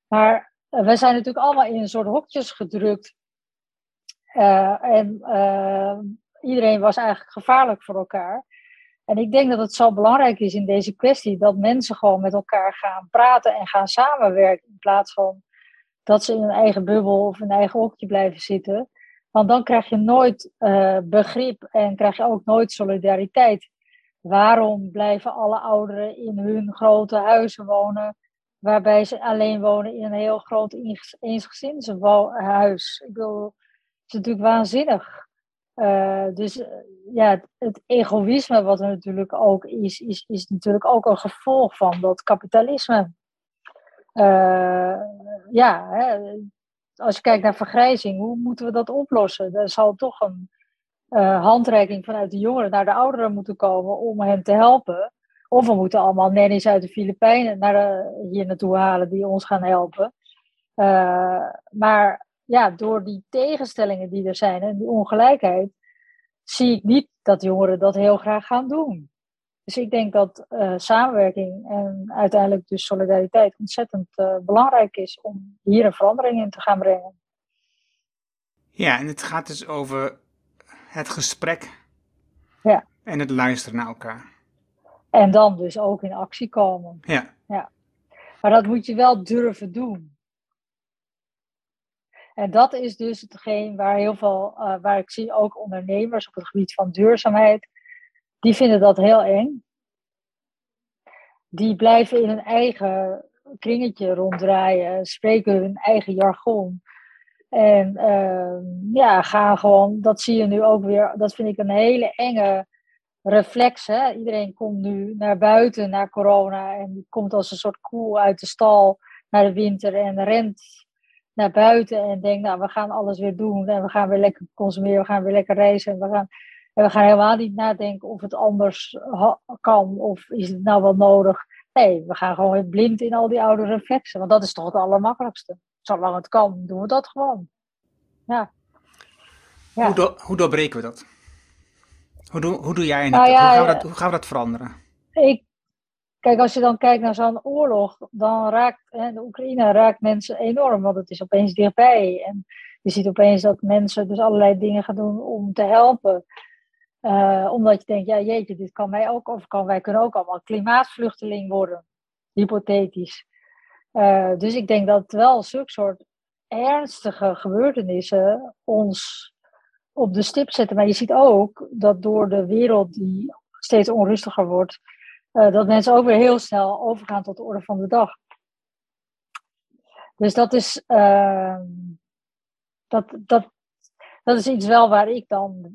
Maar uh, wij zijn natuurlijk allemaal in een soort hokjes gedrukt. En iedereen was eigenlijk gevaarlijk voor elkaar. En ik denk dat het zo belangrijk is in deze kwestie dat mensen gewoon met elkaar gaan praten en gaan samenwerken. In plaats van dat ze in een eigen bubbel of een eigen hokje blijven zitten. Want dan krijg je nooit uh, begrip en krijg je ook nooit solidariteit. Waarom blijven alle ouderen in hun grote huizen wonen, waarbij ze alleen wonen in een heel groot eensgezinshuis? Ik bedoel, is natuurlijk waanzinnig. Uh, dus uh, ja, het egoïsme wat er natuurlijk ook is, is, is natuurlijk ook een gevolg van dat kapitalisme. Uh, ja, hè, als je kijkt naar vergrijzing, hoe moeten we dat oplossen? Er zal toch een handreiking vanuit de jongeren naar de ouderen moeten komen om hen te helpen. Of we moeten allemaal nannies uit de Filipijnen naar hier naartoe halen die ons gaan helpen. maar ja, door die tegenstellingen die er zijn en die ongelijkheid, zie ik niet dat jongeren dat heel graag gaan doen. Dus ik denk dat uh, samenwerking en uiteindelijk dus solidariteit ontzettend uh, belangrijk is om hier een verandering in te gaan brengen. Ja, en het gaat dus over het gesprek ja. en het luisteren naar elkaar. En dan dus ook in actie komen. Ja. ja. Maar dat moet je wel durven doen. En dat is dus hetgeen waar heel veel, uh, waar ik zie ook ondernemers op het gebied van duurzaamheid, die vinden dat heel eng. Die blijven in hun eigen kringetje ronddraaien, spreken hun eigen jargon. En uh, ja, gaan gewoon, dat zie je nu ook weer, dat vind ik een hele enge reflex. Hè? Iedereen komt nu naar buiten, naar corona, en komt als een soort koel uit de stal naar de winter en rent naar buiten en denk, nou, we gaan alles weer doen en we gaan weer lekker consumeren, we gaan weer lekker reizen en we gaan, en we gaan helemaal niet nadenken of het anders kan of is het nou wel nodig. Nee, we gaan gewoon weer blind in al die oude reflexen, want dat is toch het allermakkelijkste. Zolang het kan, doen we dat gewoon. Ja. ja. Hoe, do hoe doorbreken we dat? Hoe, do hoe doe jij? Nou ja, hoe, gaan we dat, hoe gaan we dat veranderen? Ik Kijk, als je dan kijkt naar zo'n oorlog, dan raakt hè, de Oekraïne raakt mensen enorm, want het is opeens dichtbij. En je ziet opeens dat mensen dus allerlei dingen gaan doen om te helpen. Uh, omdat je denkt, ja jeetje, dit kan mij ook kan Wij kunnen ook allemaal klimaatvluchteling worden, hypothetisch. Uh, dus ik denk dat wel zulke soort ernstige gebeurtenissen ons op de stip zetten. Maar je ziet ook dat door de wereld die steeds onrustiger wordt, uh, dat mensen ook weer heel snel overgaan tot de orde van de dag. Dus dat is, uh, dat, dat, dat is iets wel waar ik dan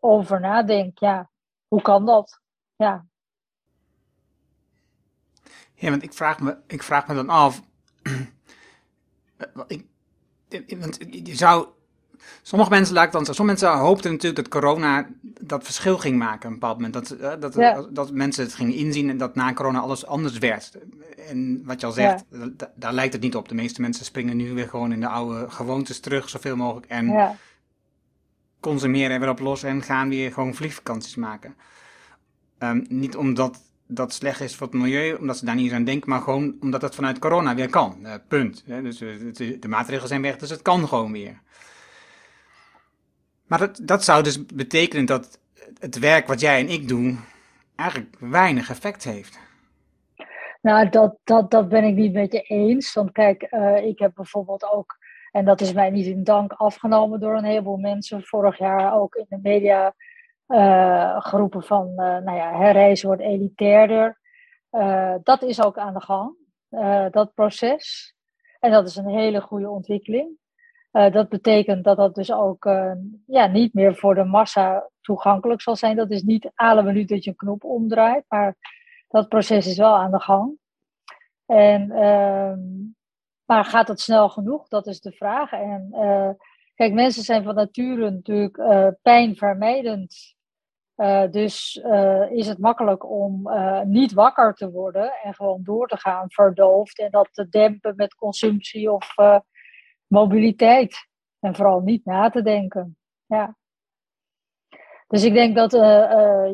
over nadenk. Ja, hoe kan dat? Ja. Ja, want ik vraag me, ik vraag me dan af. [clears throat] ik, want je zou Sommige mensen lijkt dan zo. Sommige mensen hoopten natuurlijk dat corona dat verschil ging maken op een bepaald moment. Dat, eh, dat, dat mensen het gingen inzien en dat na corona alles anders werd. En wat je al zegt, daar lijkt het niet op. De meeste mensen springen nu weer gewoon in de oude gewoontes terug, zoveel mogelijk. En ja. consumeren weer op los en gaan weer gewoon vliegvakanties maken. Um, niet omdat dat slecht is voor het milieu, omdat ze daar niet eens aan denken, maar gewoon omdat het vanuit corona weer kan. Uh, punt. Dus de maatregelen zijn weg, dus het kan gewoon weer. Maar dat, dat zou dus betekenen dat het werk wat jij en ik doen eigenlijk weinig effect heeft. Nou, dat, dat, dat ben ik niet met je eens. Want kijk, uh, ik heb bijvoorbeeld ook, en dat is mij niet in dank afgenomen door een heleboel mensen, vorig jaar ook in de media uh, geroepen van, uh, nou ja, herreizen wordt elitairder. dat is ook aan de gang, dat proces. En dat is een hele goede ontwikkeling. Uh, dat betekent dat dat dus ook uh, ja, niet meer voor de massa toegankelijk zal zijn. Dat is niet alle minuut dat je een knop omdraait, maar dat proces is wel aan de gang. En, uh, maar gaat het snel genoeg? Dat is de vraag. En uh, kijk, mensen zijn van nature natuurlijk pijnvermijdend dus is het makkelijk om niet wakker te worden en gewoon door te gaan verdoofd en dat te dempen met consumptie of mobiliteit. En vooral niet na te denken. Ja. Dus ik denk dat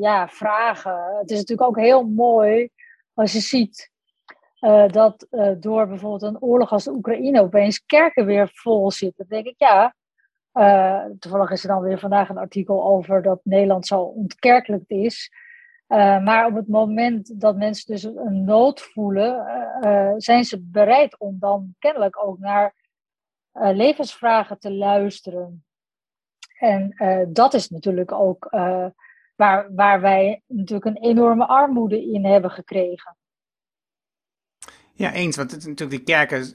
ja, vragen. Het is natuurlijk ook heel mooi als je ziet dat door bijvoorbeeld een oorlog als de Oekraïne opeens kerken weer vol zitten. Dan denk ik ja toevallig is er dan weer vandaag een artikel over dat Nederland zo ontkerkelijkt is. Maar op het moment dat mensen dus een nood voelen, zijn ze bereid om dan kennelijk ook naar levensvragen te luisteren. En dat is natuurlijk ook waar, waar wij natuurlijk een enorme armoede in hebben gekregen. Ja, eens. Want het, natuurlijk die kerken,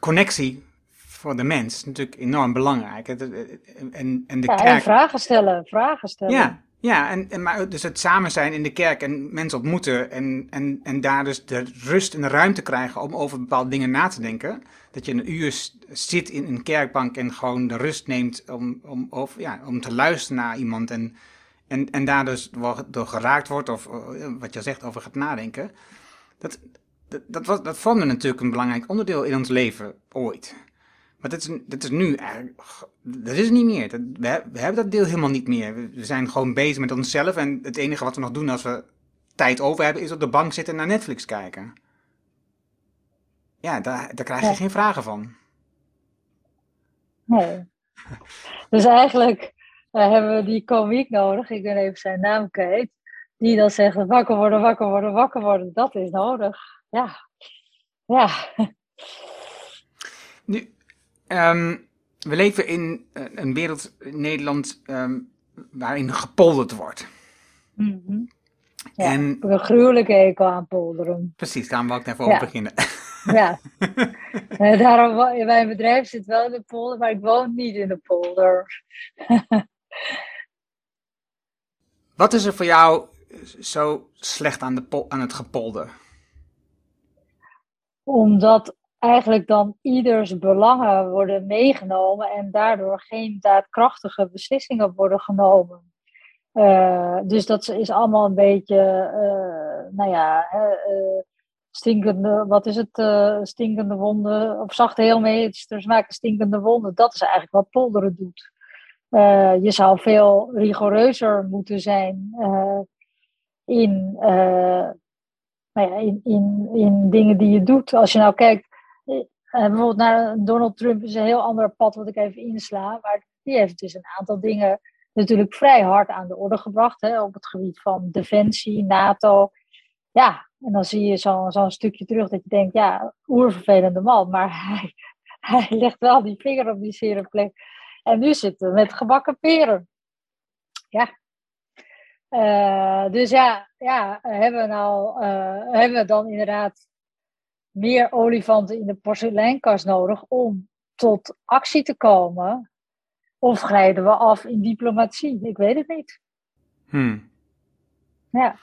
connectie voor de mens natuurlijk enorm belangrijk. En, en de ja, kerk... vragen stellen, vragen stellen. Ja, ja en, en, maar dus het samen zijn in de kerk en mensen ontmoeten en, en, en daar dus de rust en de ruimte krijgen om over bepaalde dingen na te denken. Dat je een uur zit in een kerkbank en gewoon de rust neemt om, om, of, ja, om te luisteren naar iemand en, en, en daar dus door geraakt wordt of wat je zegt over gaat nadenken. Dat, dat, dat, was, dat vormde natuurlijk een belangrijk onderdeel in ons leven ooit. Maar dat is, dat is nu eigenlijk, dat is niet meer. Dat, we, we, hebben dat deel helemaal niet meer. We, zijn gewoon bezig met onszelf en het enige wat we nog doen als we tijd over hebben is op de bank zitten en naar Netflix kijken. Ja, daar, daar krijg je geen vragen van. Nee. [laughs] Dus eigenlijk uh, hebben we die komiek nodig, ik ben even zijn naam kwijt, die dan zegt wakker worden, wakker worden, wakker worden. Dat is nodig. Ja. Ja. Um, we leven in eh, een wereld, in Nederland, um, waarin gepolderd wordt. Mm -hmm. ja, en, een gruwelijke hekel aan polderen. Precies, daar wil ik even over beginnen. [laughs] Ja, uh, daarom, mijn bedrijf zit wel in de polder, maar ik woon niet in de polder. [laughs] Wat is er voor jou zo slecht aan, de aan het gepolder? Omdat eigenlijk dan ieders belangen worden meegenomen en daardoor geen daadkrachtige beslissingen worden genomen. Uh, dus dat is allemaal een beetje, uh, nou ja, uh, stinkende, wat is het, stinkende wonden, of zachte heelmeesters maken stinkende wonden. Dat is eigenlijk wat polderen doet. je zou veel rigoureuzer moeten zijn in, nou ja, in, in, in dingen die je doet. Als je nou kijkt uh, bijvoorbeeld naar Donald Trump is een heel ander pad wat ik even insla. Maar die heeft dus een aantal dingen natuurlijk vrij hard aan de orde gebracht. Hè, op het gebied van defensie, NATO. Ja, en dan zie je zo'n zo stukje terug dat je denkt, ja, oervervelende man. Maar [laughs] hij, hij legt wel die vinger op die zere plek. En nu zitten we met gebakken peren. Ja. Uh, dus ja, ja hebben, we nou, uh, hebben we dan inderdaad meer olifanten in de porseleinkast nodig om tot actie te komen? Of glijden we af in diplomatie? Ik weet het niet. Hmm. Ja.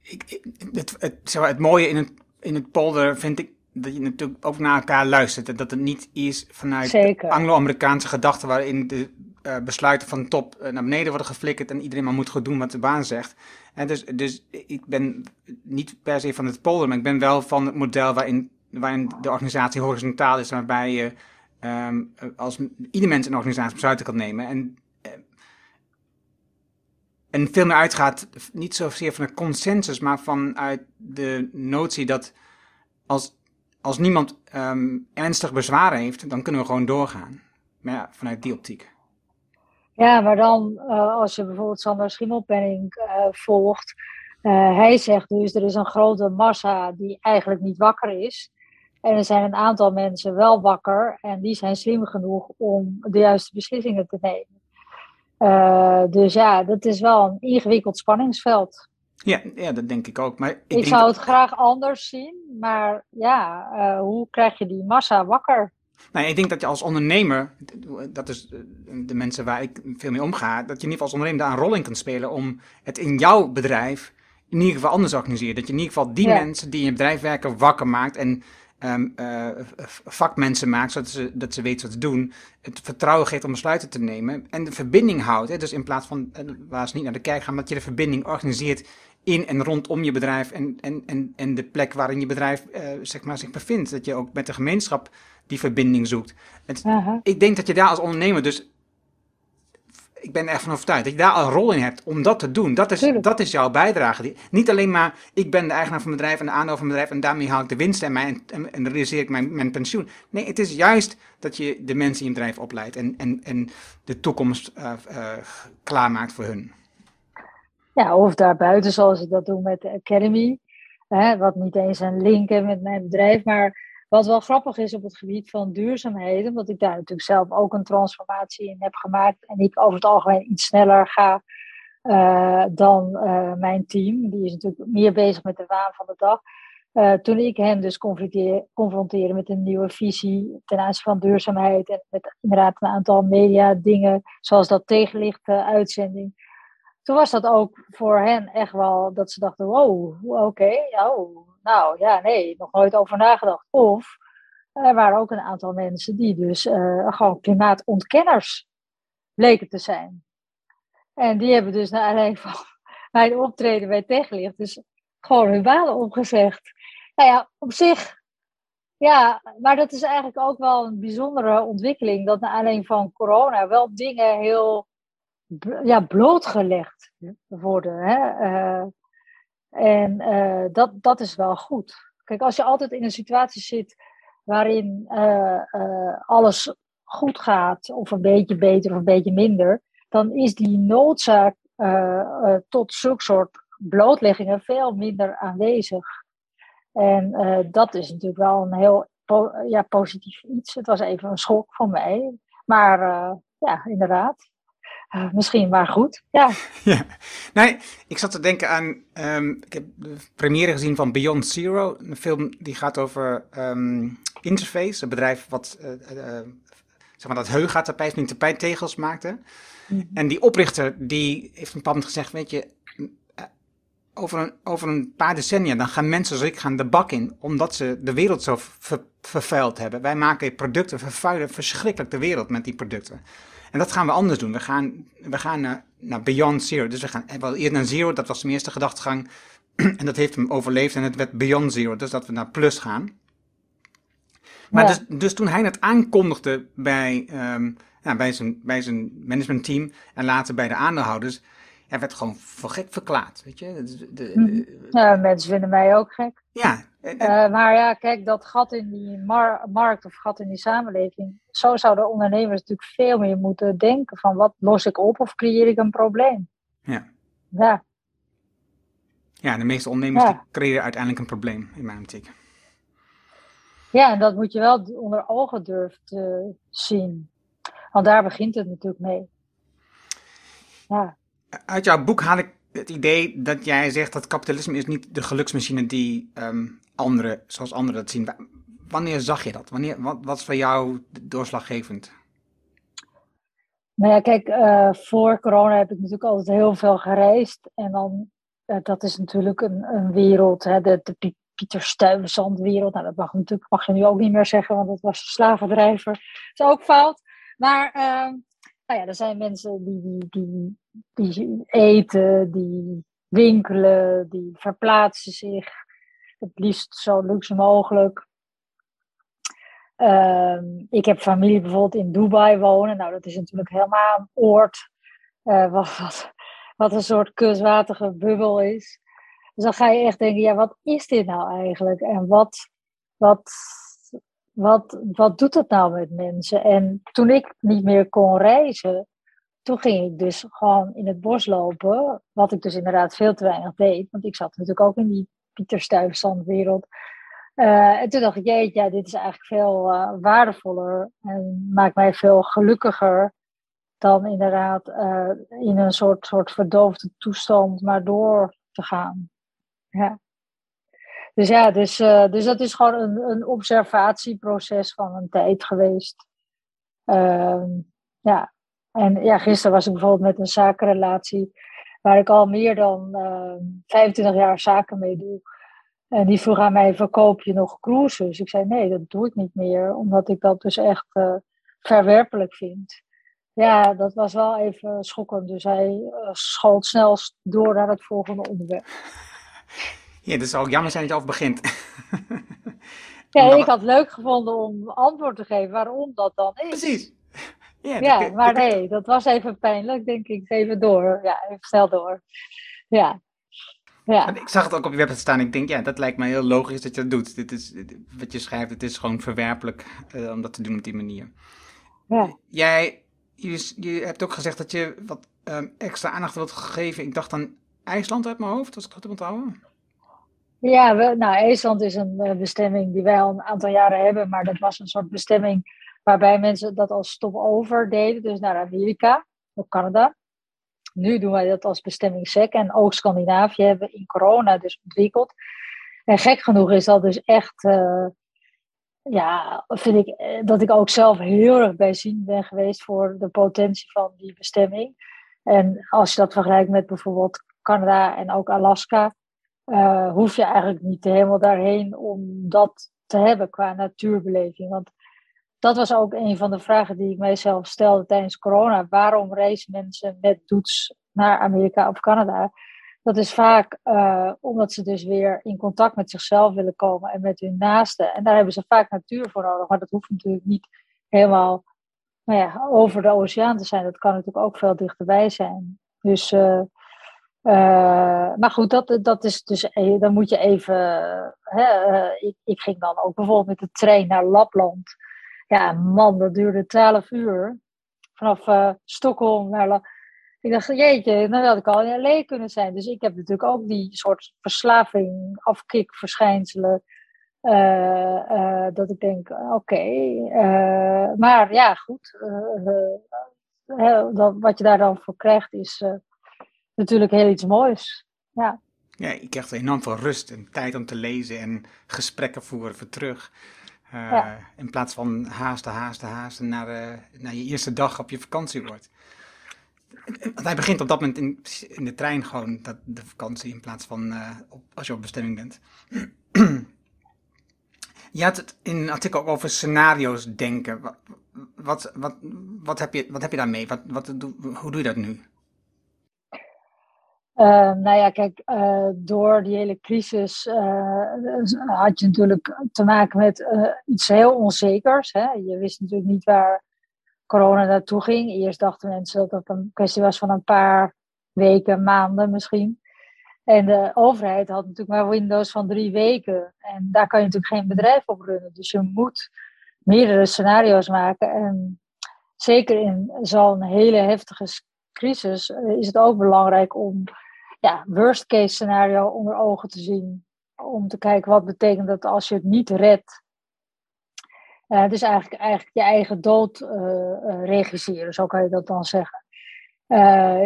Ik, het, het, het, mooie in het, in het polder vind ik dat je natuurlijk ook naar elkaar luistert. En dat het niet is vanuit Anglo-Amerikaanse gedachten waarin de uh, besluiten van top uh, naar beneden worden geflikkerd en iedereen maar moet goed doen wat de baan zegt. En dus, dus ik ben niet per se van het polder, maar ik ben wel van het model waarin, waarin de organisatie horizontaal is, waarbij je um, als ieder mens een organisatie besluiten kan nemen. En, uh, en veel meer uitgaat, niet zozeer van een consensus, maar vanuit de notie dat als, als niemand um, ernstig bezwaren heeft, dan kunnen we gewoon doorgaan. Maar ja, vanuit die optiek. Ja, maar dan uh, als je bijvoorbeeld Sander Schimmelpenning uh, volgt, uh, hij zegt dus er is een grote massa die eigenlijk niet wakker is. En er zijn een aantal mensen wel wakker en die zijn slim genoeg om de juiste beslissingen te nemen. dus ja, dat is wel een ingewikkeld spanningsveld. Ja, ja, dat denk ik ook. Maar ik, ik zou het graag anders zien, maar ja, hoe krijg je die massa wakker? Nou, ik denk dat je als ondernemer, dat is de mensen waar ik veel mee omga, dat je in ieder geval als ondernemer daar een rol in kunt spelen om het in jouw bedrijf in ieder geval anders organiseren. Dat je in ieder geval die mensen die in je bedrijf werken wakker maakt en um, uh, vakmensen maakt, zodat ze, dat ze weten wat te doen. Het vertrouwen geeft om besluiten te nemen en de verbinding houdt. Hè? Dus in plaats van uh, waar ze niet naar de kerk gaan, dat je de verbinding organiseert in en rondom je bedrijf en, en, en, en de plek waarin je bedrijf uh, zeg maar, zich bevindt. Dat je ook met de gemeenschap die verbinding zoekt. Het, Ik denk dat je daar als ondernemer dus ik ben er echt van overtuigd dat je daar een rol in hebt om dat te doen. Dat is, dat is jouw bijdrage. Niet alleen maar, ik ben de eigenaar van mijn bedrijf en de aandeel van mijn bedrijf en daarmee haal ik de winst en, mijn, en, en realiseer ik mijn, mijn pensioen. Nee, het is juist dat je de mensen in je bedrijf opleidt en, en, en de toekomst uh, uh, klaarmaakt voor hun. Ja, of daarbuiten zoals ik dat doe met de Academy. Hè, wat niet eens een link heeft met mijn bedrijf, maar wat wel grappig is op het gebied van duurzaamheden, omdat ik daar natuurlijk zelf ook een transformatie in heb gemaakt en ik over het algemeen iets sneller ga uh, dan uh, mijn team. Die is natuurlijk meer bezig met de waan van de dag. Uh, toen ik hen dus confronteerde met een nieuwe visie ten aanzien van duurzaamheid en met inderdaad een aantal media dingen, zoals dat tegenlicht uitzending. Toen was dat ook voor hen echt wel dat ze dachten, wow, oké, okay, oh, nou ja, nee, nog nooit over nagedacht. Of er waren ook een aantal mensen die dus uh, gewoon klimaatontkenners bleken te zijn. En die hebben dus naar aanleiding van [laughs] mijn optreden bij Tegenlicht dus gewoon hun banen opgezegd. Nou ja, op zich, ja, maar dat is eigenlijk ook wel een bijzondere ontwikkeling, dat naar aanleiding van corona wel dingen heel ja, blootgelegd worden. Hè? Uh, en uh, dat, dat is wel goed. Kijk, als je altijd in een situatie zit waarin uh, uh, alles goed gaat, of een beetje beter of een beetje minder, dan is die noodzaak tot zulke soort blootleggingen veel minder aanwezig. En dat is natuurlijk wel een heel ja, positief iets. Het was even een schok voor mij. Maar ja, inderdaad. Uh, misschien maar goed, ja. [laughs] ja. Nee, ik zat te denken aan, um, ik heb de première gezien van Beyond Zero, een film die gaat over um, Interface, een bedrijf wat, uh, uh, zeg maar dat heugatapijt en tapijttegels maakte. Mm -hmm. En die oprichter, die heeft een moment gezegd, weet je, over een, over een paar decennia, dan gaan mensen zoals ik gaan de bak in, omdat ze de wereld zo ver, vervuild hebben. Wij maken producten, vervuilen verschrikkelijk de wereld met die producten. En dat gaan we anders doen. We gaan, we gaan naar, naar Beyond Zero. Dus we gaan wel eerst naar Zero, dat was de eerste gedachtegang. [clears throat] en dat heeft hem overleefd en het werd Beyond Zero, dus dat we naar Plus gaan. Maar dus, dus toen hij het aankondigde bij, um, ja, bij, zijn, bij zijn managementteam en later bij de aandeelhouders, hij werd gewoon voor gek verklaard, weet je. De, de, hm. ja, mensen vinden mij ook gek. Ja. En, uh, maar ja, kijk, dat gat in die mar markt of gat in die samenleving, zo zouden ondernemers natuurlijk veel meer moeten denken van wat los ik op of creëer ik een probleem. Ja. Ja. Ja, de meeste ondernemers ja. creëren uiteindelijk een probleem, in mijn optiek. Ja, en dat moet je wel onder ogen durven te zien. Want daar begint het natuurlijk mee. Ja uit jouw boek haal ik het idee dat jij zegt dat kapitalisme is niet de geluksmachine die um, anderen, zoals anderen dat zien. Wanneer zag je dat? Wanneer, wat was voor jou doorslaggevend? Nou ja, kijk, uh, voor corona heb ik natuurlijk altijd heel veel gereisd. En dan, uh, dat is natuurlijk een, een wereld, hè, de, Pieter Stuyvesant wereld. Nou, dat mag, natuurlijk, mag je nu ook niet meer zeggen, want dat was een slavendrijver. Dat is ook fout. Maar uh, nou ja, er zijn mensen die, die, die, eten, die winkelen, die verplaatsen zich. Het liefst zo luxe mogelijk. Um, ik heb familie bijvoorbeeld in Dubai wonen. Nou, dat is natuurlijk helemaal een oord uh, wat, wat, een soort kunstwatige bubbel is. Dus dan ga je echt denken, ja, wat is dit nou eigenlijk? En wat, wat, wat, wat doet dat nou met mensen? En toen ik niet meer kon reizen, toen ging ik dus gewoon in het bos lopen. Wat ik dus inderdaad veel te weinig deed. Want ik zat natuurlijk ook in die Pieter Stuyvesant wereld. Uh, en toen dacht ik, ja, dit is eigenlijk veel uh, waardevoller. En maakt mij veel gelukkiger dan inderdaad uh, in een soort, soort verdoofde toestand maar door te gaan. Ja. Dus ja, dus, uh, dus dat is gewoon een, een observatieproces van een tijd geweest. Uh, ja. En ja, gisteren was ik bijvoorbeeld met een zakenrelatie waar ik al meer dan uh, ehm, 25 jaar zaken mee doe. En die vroeg aan mij, verkoop je nog cruises? Ik zei, nee, dat doe ik niet meer, omdat ik dat dus echt uh, verwerpelijk vind. Ja, dat was wel even schokkend. Dus hij uh, schoot snel door naar het volgende onderwerp. [laughs] Ja, dat zou ook jammer zijn dat je over begint. [laughs] ja, ik had het leuk gevonden om antwoord te geven waarom dat dan is. Precies. Ja, ja maar nee, dat was even pijnlijk, denk ik. Even door. Ja, even snel door. Ja. Ja. Ik zag het ook op je website staan. Ik denk, ja, dat lijkt me heel logisch dat je dat doet. Dit is, wat je schrijft, het is gewoon verwerpelijk uh, om dat te doen op die manier. Ja. Jij, je, je hebt ook gezegd dat je wat um, extra aandacht wilt geven. Ik dacht aan IJsland uit mijn hoofd, als ik het onthouden. Ja, we, nou, IJsland is een uh, bestemming die wij al een aantal jaren hebben. Maar dat was een soort bestemming waarbij mensen dat als stopover deden. Dus naar Amerika of Canada. Nu doen wij dat als bestemming SEC. En ook Scandinavië hebben in corona dus ontwikkeld. En gek genoeg is dat dus echt, uh, ja, vind ik eh, dat ik ook zelf heel erg bijzien ben geweest voor de potentie van die bestemming. En als je dat vergelijkt met bijvoorbeeld Canada en ook Alaska, uh, hoef je eigenlijk niet helemaal daarheen om dat te hebben qua natuurbeleving. Want dat was ook een van de vragen die ik mijzelf stelde tijdens corona. Waarom reizen mensen met doets naar Amerika of Canada? Dat is vaak uh, omdat ze dus weer in contact met zichzelf willen komen en met hun naasten. En daar hebben ze vaak natuur voor nodig. Maar dat hoeft natuurlijk niet helemaal nou ja, over de oceaan te zijn. Dat kan natuurlijk ook veel dichterbij zijn. Dus, uh, uh, maar goed, dat, dat is dus, dan moet je even. Hè, ik, ik ging dan ook bijvoorbeeld met de trein naar Lapland. Ja, man, dat duurde 12 uur. Vanaf uh, Stockholm naar. ik dacht, jeetje, dan had ik al in LA kunnen zijn. Dus ik heb natuurlijk ook die soort verslaving, afkikverschijnselen. Dat ik denk, oké. Maar ja, goed. dat, wat je daar dan voor krijgt is natuurlijk heel iets moois. Ja. Ja, ik krijg enorm veel rust en tijd om te lezen en gesprekken voeren voor terug. Uh, In plaats van haasten, haasten, haasten naar, uh, naar je eerste dag op je vakantie wordt. Want hij begint op dat moment in, in de trein gewoon, dat, de vakantie, in plaats van uh, op, als je op bestemming bent. [clears throat] je had het in een artikel ook over scenario's denken. Wat, wat, wat, wat, heb, je, wat heb je daarmee? Wat, wat, hoe doe je dat nu? Uh, nou ja, kijk, uh, door die hele crisis uh, had je natuurlijk te maken met iets heel onzekers. Hè? Je wist natuurlijk niet waar corona naartoe ging. Eerst dachten mensen dat het een kwestie was van een paar weken, maanden misschien. En de overheid had natuurlijk maar Windows van drie weken. En daar kan je natuurlijk geen bedrijf op runnen. Dus je moet meerdere scenario's maken. En zeker in zo'n hele heftige crisis is het ook belangrijk om ja, worst case scenario onder ogen te zien. Om te kijken wat betekent dat als je het niet redt. Uh, dus eigenlijk, eigenlijk je eigen dood uh, uh, regisseren, zo kan je dat dan zeggen.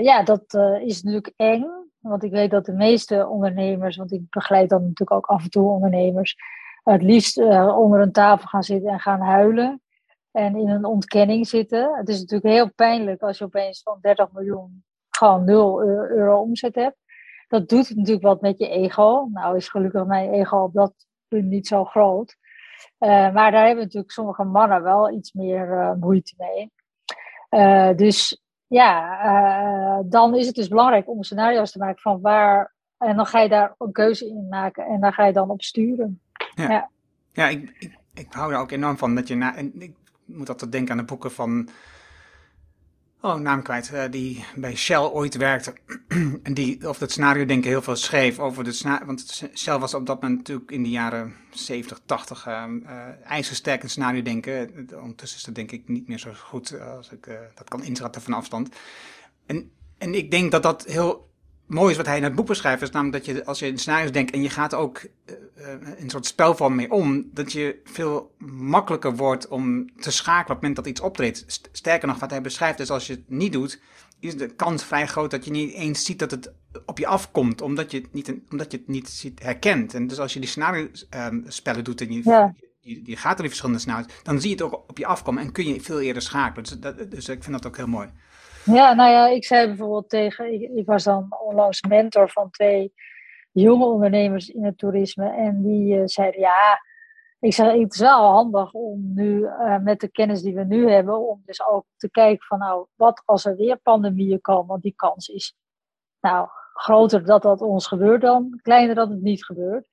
ja, dat is natuurlijk eng. Want ik weet dat de meeste ondernemers, want ik begeleid dan natuurlijk ook af en toe ondernemers, het liefst onder een tafel gaan zitten en gaan huilen. En in een ontkenning zitten. Het is natuurlijk heel pijnlijk als je opeens van 30 miljoen gewoon 0 euro omzet hebt dat doet natuurlijk wat met je ego. Nou is gelukkig mijn ego op dat punt niet zo groot. Uh, maar daar hebben natuurlijk sommige mannen wel iets meer uh, moeite mee. Uh, dus ja, dan is het dus belangrijk om scenario's te maken van waar. En dan ga je daar een keuze in maken en daar ga je dan op sturen. Ja, ja. ja ik, ik, ik, hou er ook enorm van dat je na. En ik moet altijd denken aan de boeken van Oh, naam kwijt. Uh, die bij Shell ooit werkte. [clears throat] en die of het scenario denken heel veel schreef over de scenario. Want Shell was op dat moment natuurlijk in de jaren 70, 80 uh, ijzersterk in scenario denken. Ondertussen is dat denk ik niet meer zo goed eh, als ik uh, dat kan inschatten van afstand. En, en ik denk dat dat heel mooi is wat hij in het boek beschrijft, is namelijk dat je als je in scenario's denkt en je gaat ook uh, een soort spel van mee om, dat je veel makkelijker wordt om te schakelen op het moment dat iets optreedt. Sterker nog, wat hij beschrijft is als je het niet doet, is de kans vrij groot dat je niet eens ziet dat het op je afkomt, omdat je het niet, omdat je het niet ziet, herkent. En dus als je die scenario-spellen doet en je, Ja. je, je gaat door die verschillende scenario's, dan zie je het ook op je afkomen en kun je veel eerder schakelen. Dus, dat, dus ik vind dat ook heel mooi. Ja, nou ja, ik zei bijvoorbeeld tegen, ik, was dan onlangs mentor van twee jonge ondernemers in het toerisme. En die eh, zeiden, ja, ik zeg, het is wel handig om nu eh, met de kennis die we nu hebben, om dus ook te kijken van, nou, wat als er weer pandemieën komen, want die kans is, nou, groter dat dat ons gebeurt dan, kleiner dat het niet gebeurt.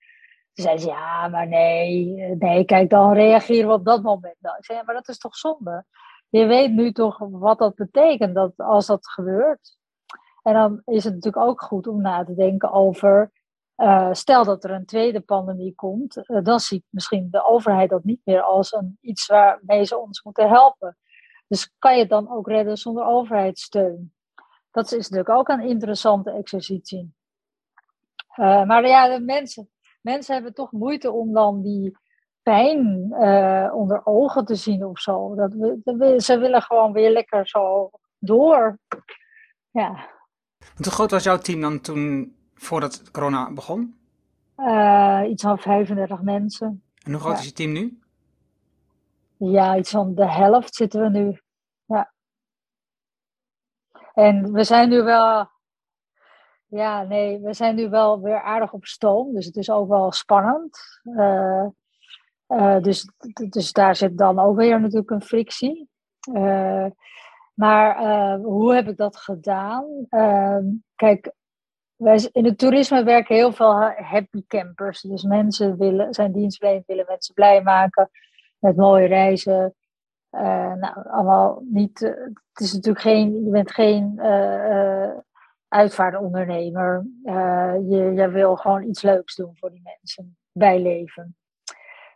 Toen zei ze, ja, maar nee, eh, nee, kijk, dan reageren we op dat moment. Nou, ik zei, ja, maar dat is toch zonde? Je weet nu toch wat dat betekent, dat als dat gebeurt. En dan is het natuurlijk ook goed om na te denken over, uh, stel dat er een tweede pandemie komt, uh, dan ziet misschien de overheid dat niet meer als een, iets waarmee ze ons moeten helpen. Dus kan je het dan ook redden zonder overheidssteun? Dat is natuurlijk ook een interessante exercitie. Uh, maar ja, de mensen, mensen hebben toch moeite om dan die pijn uh, onder ogen te zien of zo. Dat we, ze willen gewoon weer lekker zo door. Ja. Hoe groot was jouw team dan toen, voordat corona begon? Uh, iets van 35 mensen. En hoe groot ja. is je team nu? Ja, iets van de helft zitten we nu. Ja. En we zijn nu wel. Ja, nee, we zijn nu wel weer aardig op stoom. Dus het is ook wel spannend. Uh, uh, dus, dus daar zit dan ook weer natuurlijk een frictie. Uh, maar uh, hoe heb ik dat gedaan? Kijk, wij, in het toerisme werken heel veel happy campers. Dus mensen willen, zijn dienstverlenend, willen mensen blij maken met mooie reizen. nou, allemaal niet. het is natuurlijk geen. Je bent geen uitvaartondernemer. je, je wil gewoon iets leuks doen voor die mensen. Bijleven.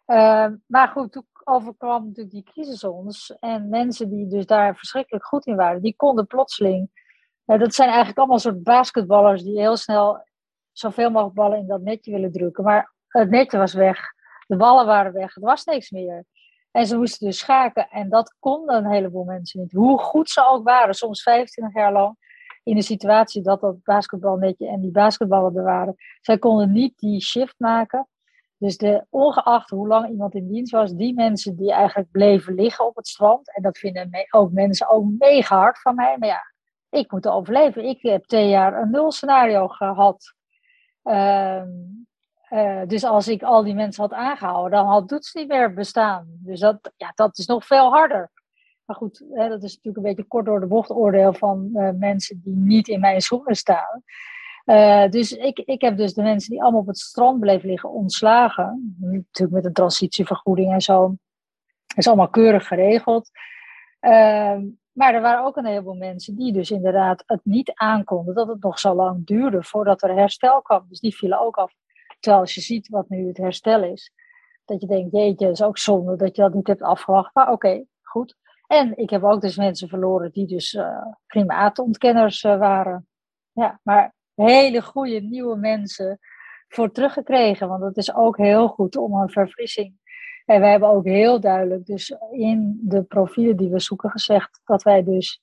Uh, maar goed, toen overkwam natuurlijk die crisis ons. En mensen die dus daar verschrikkelijk goed in waren, die konden plotseling. Uh, dat zijn eigenlijk allemaal soort basketballers die heel snel zoveel mogelijk ballen in dat netje willen drukken. Maar het netje was weg, de ballen waren weg, er was niks meer. En ze moesten dus schaken. En dat konden een heleboel mensen niet. Hoe goed ze ook waren, soms 25 jaar lang. In de situatie dat dat basketbalnetje en die basketballen er waren. Zij konden niet die shift maken. Dus de, ongeacht hoe lang iemand in dienst was, die mensen die eigenlijk bleven liggen op het strand. En dat vinden ook mensen ook mega hard van mij. Maar ja, ik moet overleven. Ik heb twee jaar een nul scenario gehad. Uh, uh, dus als ik al die mensen had aangehouden, dan had Doets niet meer bestaan. Dus dat, ja, dat is nog veel harder. Maar goed, hè, dat is natuurlijk een beetje kort door de bocht oordeel van uh, mensen die niet in mijn schoenen staan. Uh, dus ik, ik heb dus de mensen die allemaal op het strand bleven liggen ontslagen. Natuurlijk met een transitievergoeding en zo. Dat is allemaal keurig geregeld. Uh, maar er waren ook een heleboel mensen die dus inderdaad het niet aankonden. Dat het nog zo lang duurde voordat er herstel kwam. Dus die vielen ook af. Terwijl als je ziet wat nu het herstel is. Dat je denkt, jeetje, dat is ook zonde dat je dat niet hebt afgewacht. Maar oké, goed. En ik heb ook dus mensen verloren die dus uh, klimaatontkenners uh, waren. Ja, maar hele goede nieuwe mensen voor teruggekregen. Want het is ook heel goed om een verfrissing. En wij hebben ook heel duidelijk dus in de profielen die we zoeken gezegd dat wij dus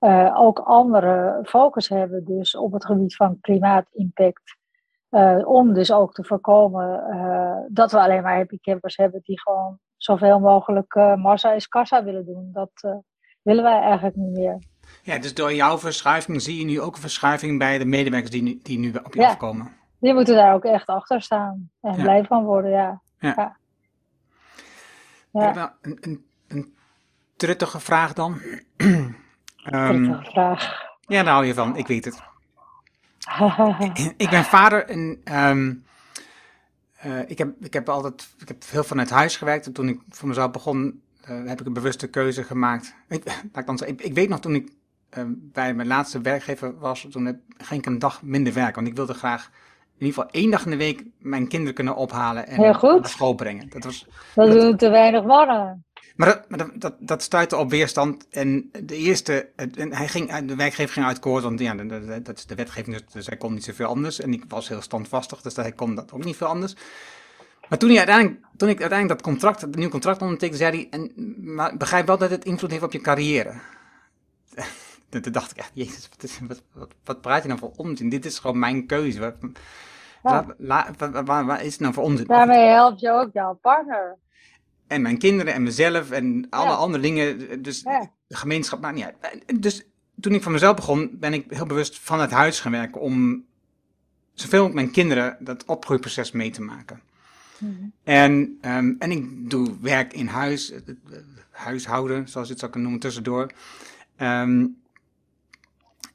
uh, ook andere focus hebben dus op het gebied van klimaatimpact. Uh, om dus ook te voorkomen uh, dat we alleen maar happy campers hebben die gewoon zoveel mogelijk massa is kassa willen doen. Dat willen wij eigenlijk niet meer. Ja, dus door jouw verschuiving zie je nu ook een verschuiving bij de medewerkers die nu, die nu op je ja, afkomen. Die moeten daar ook echt achter staan en ja. blij van worden, ja. ja. ja. Een, een, een truttige vraag dan. [clears throat] um, vraag. Ja, daar hou je van, ik weet het. [laughs] ik ben vader en um, uh, ik, heb, ik heb altijd ik heb veel vanuit huis gewerkt. En toen ik voor mezelf begon, uh, heb ik een bewuste keuze gemaakt. Ik, [laughs] dan ik, ik weet nog toen ik uh, bij mijn laatste werkgever was, toen heb, ging ik een dag minder werken. Want ik wilde graag in ieder geval één dag in de week mijn kinderen kunnen ophalen en naar school brengen. Dat, was, dat, dat doen te weinig mannen. Maar dat, maar dat, dat, dat stuitte op weerstand. En de eerste, en hij ging, de werkgever ging uitkoord, want ja, dat is de wetgeving, dus hij kon niet zoveel anders. En ik was heel standvastig, dus hij kon dat ook niet veel anders. Maar toen, hij uiteindelijk, toen ik uiteindelijk dat contract, het nieuwe contract ondertekende, zei hij, en, maar begrijp wel dat het invloed heeft op je carrière. [laughs] toen dacht ik echt, jezus, wat, is, wat, wat, wat, praat je nou voor onzin? Dit is gewoon mijn keuze. Wat, ja. la, waar, is het nou voor onzin? Daarmee help je ook jouw partner. En mijn kinderen en mezelf en alle andere dingen. Dus de gemeenschap maakt niet uit. Dus toen ik van mezelf begon, ben ik heel bewust van het huis gaan werken om zoveel mogelijk mijn kinderen dat opgroeiproces mee te maken. En, ehm, en ik doe werk in huis, huishouden, zoals je het zou kunnen noemen, tussendoor. Ehm,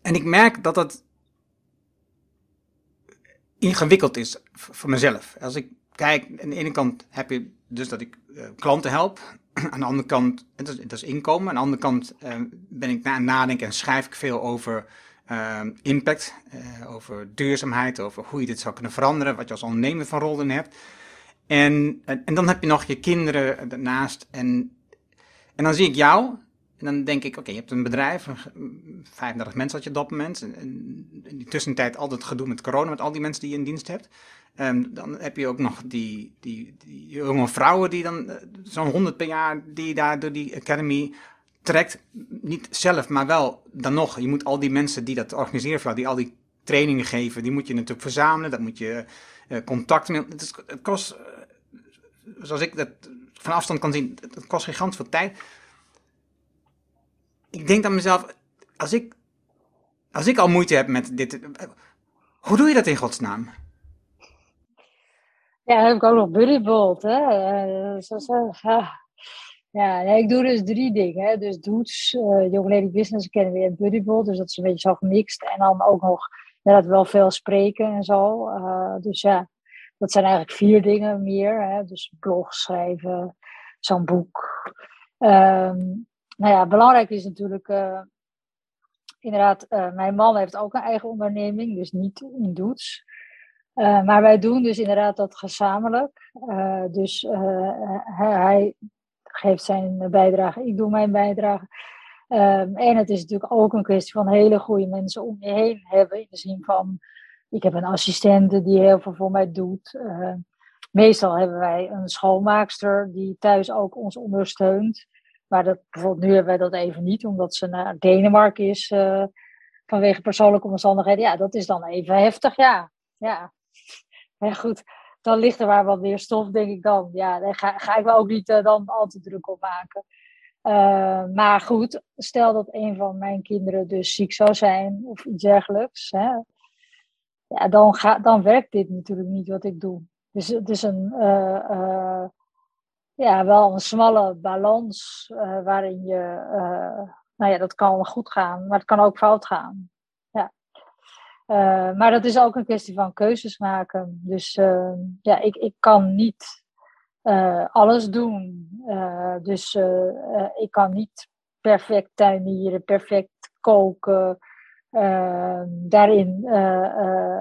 en ik merk dat dat ingewikkeld is voor mezelf. Als ik kijk, aan de ene kant heb je dus dat ik uh, klanten help. [clears throat] Aan de andere kant, dat is, inkomen. Aan de andere kant uh, ben ik na nadenken en schrijf ik veel over impact, uh, over duurzaamheid, over hoe je dit zou kunnen veranderen, wat je als ondernemer van rol in hebt. En, en, dan heb je nog je kinderen daarnaast. En, en dan zie ik jou. En dan denk ik, oké, je hebt een bedrijf, 35 mensen had je op dat moment. En, in die tussentijd altijd gedoe met corona, met al die mensen die je in dienst hebt. Um, dan heb je ook nog die, die, die jonge vrouwen die dan, uh, zo'n 100 per jaar, die daar door die academy trekt. Niet zelf, maar wel dan nog. Je moet al die mensen die dat organiseren, die al die trainingen geven, die moet je natuurlijk verzamelen. Dat moet je contacten. Het, is, het kost zoals ik dat van afstand kan zien, het kost gigantisch veel tijd. Ik denk aan mezelf, als ik, als ik al moeite heb met dit, hoe doe je dat in godsnaam? Ja, heb ik ook nog Buddybolt, ja, ik doe dus drie dingen. Hè. Dus Doets, uh, Young Lady Business Academy en Buddybolt. Dus dat is een beetje zo gemixt. En dan ook nog dat wel veel spreken en zo. Uh, dus ja, dat zijn eigenlijk vier dingen meer. Hè? Dus blog schrijven, zo'n boek. Um, nou ja, belangrijk is natuurlijk, uh, inderdaad, uh, mijn man heeft ook een eigen onderneming, dus niet in Doets. Maar wij doen dus inderdaad dat gezamenlijk. dus hij, geeft zijn bijdrage, ik doe mijn bijdrage. Um, en het is natuurlijk ook een kwestie van hele goede mensen om je heen hebben. In de zin van ik heb een assistente die heel veel voor mij doet. Uh, meestal hebben wij een schoonmaakster die thuis ook ons ondersteunt. Maar dat, bijvoorbeeld nu hebben wij dat even niet, omdat ze naar Denemarken is uh, vanwege persoonlijke omstandigheden. Ja, dat is dan even heftig, ja. Ja, [laughs] ja goed. Dan ligt er maar wat meer stof, denk ik dan. Ja, daar ga, ik me ook niet uh, dan al te druk op maken. Uh, maar goed, stel dat een van mijn kinderen dus ziek zou zijn of iets dergelijks. Hè, ja, dan, dan werkt dit natuurlijk niet wat ik doe. Dus het is een, uh, uh, ja, wel een smalle balans waarin je, nou ja, dat kan goed gaan, maar het kan ook fout gaan. Ja. maar dat is ook een kwestie van keuzes maken. Dus ja, ik, ik kan niet alles doen. dus ik kan niet perfect tuinieren, perfect koken. Uh, daarin,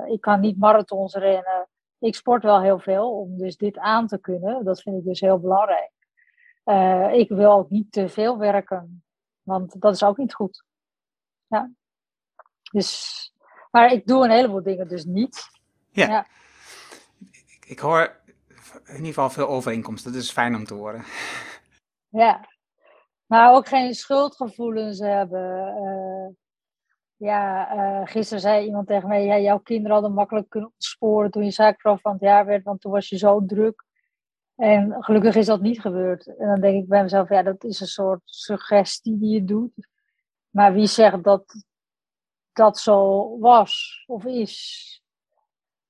ik kan niet marathons rennen. Ik sport wel heel veel om dus dit aan te kunnen. Dat vind ik dus heel belangrijk. ik wil ook niet te veel werken, want dat is ook niet goed. Ja. Dus, maar ik doe een heleboel dingen dus niet. Ja. ja. Ik, ik hoor in ieder geval veel overeenkomsten. Dat is fijn om te horen. Ja. Maar ook geen schuldgevoelens hebben. Ja, uh, gisteren zei iemand tegen mij, ja, jouw kinderen hadden makkelijk kunnen ontsporen toen je zaakvrouw van het jaar werd, want toen was je zo druk. En gelukkig is dat niet gebeurd. En dan denk ik bij mezelf, ja, dat is een soort suggestie die je doet. Maar wie zegt dat dat zo was of is?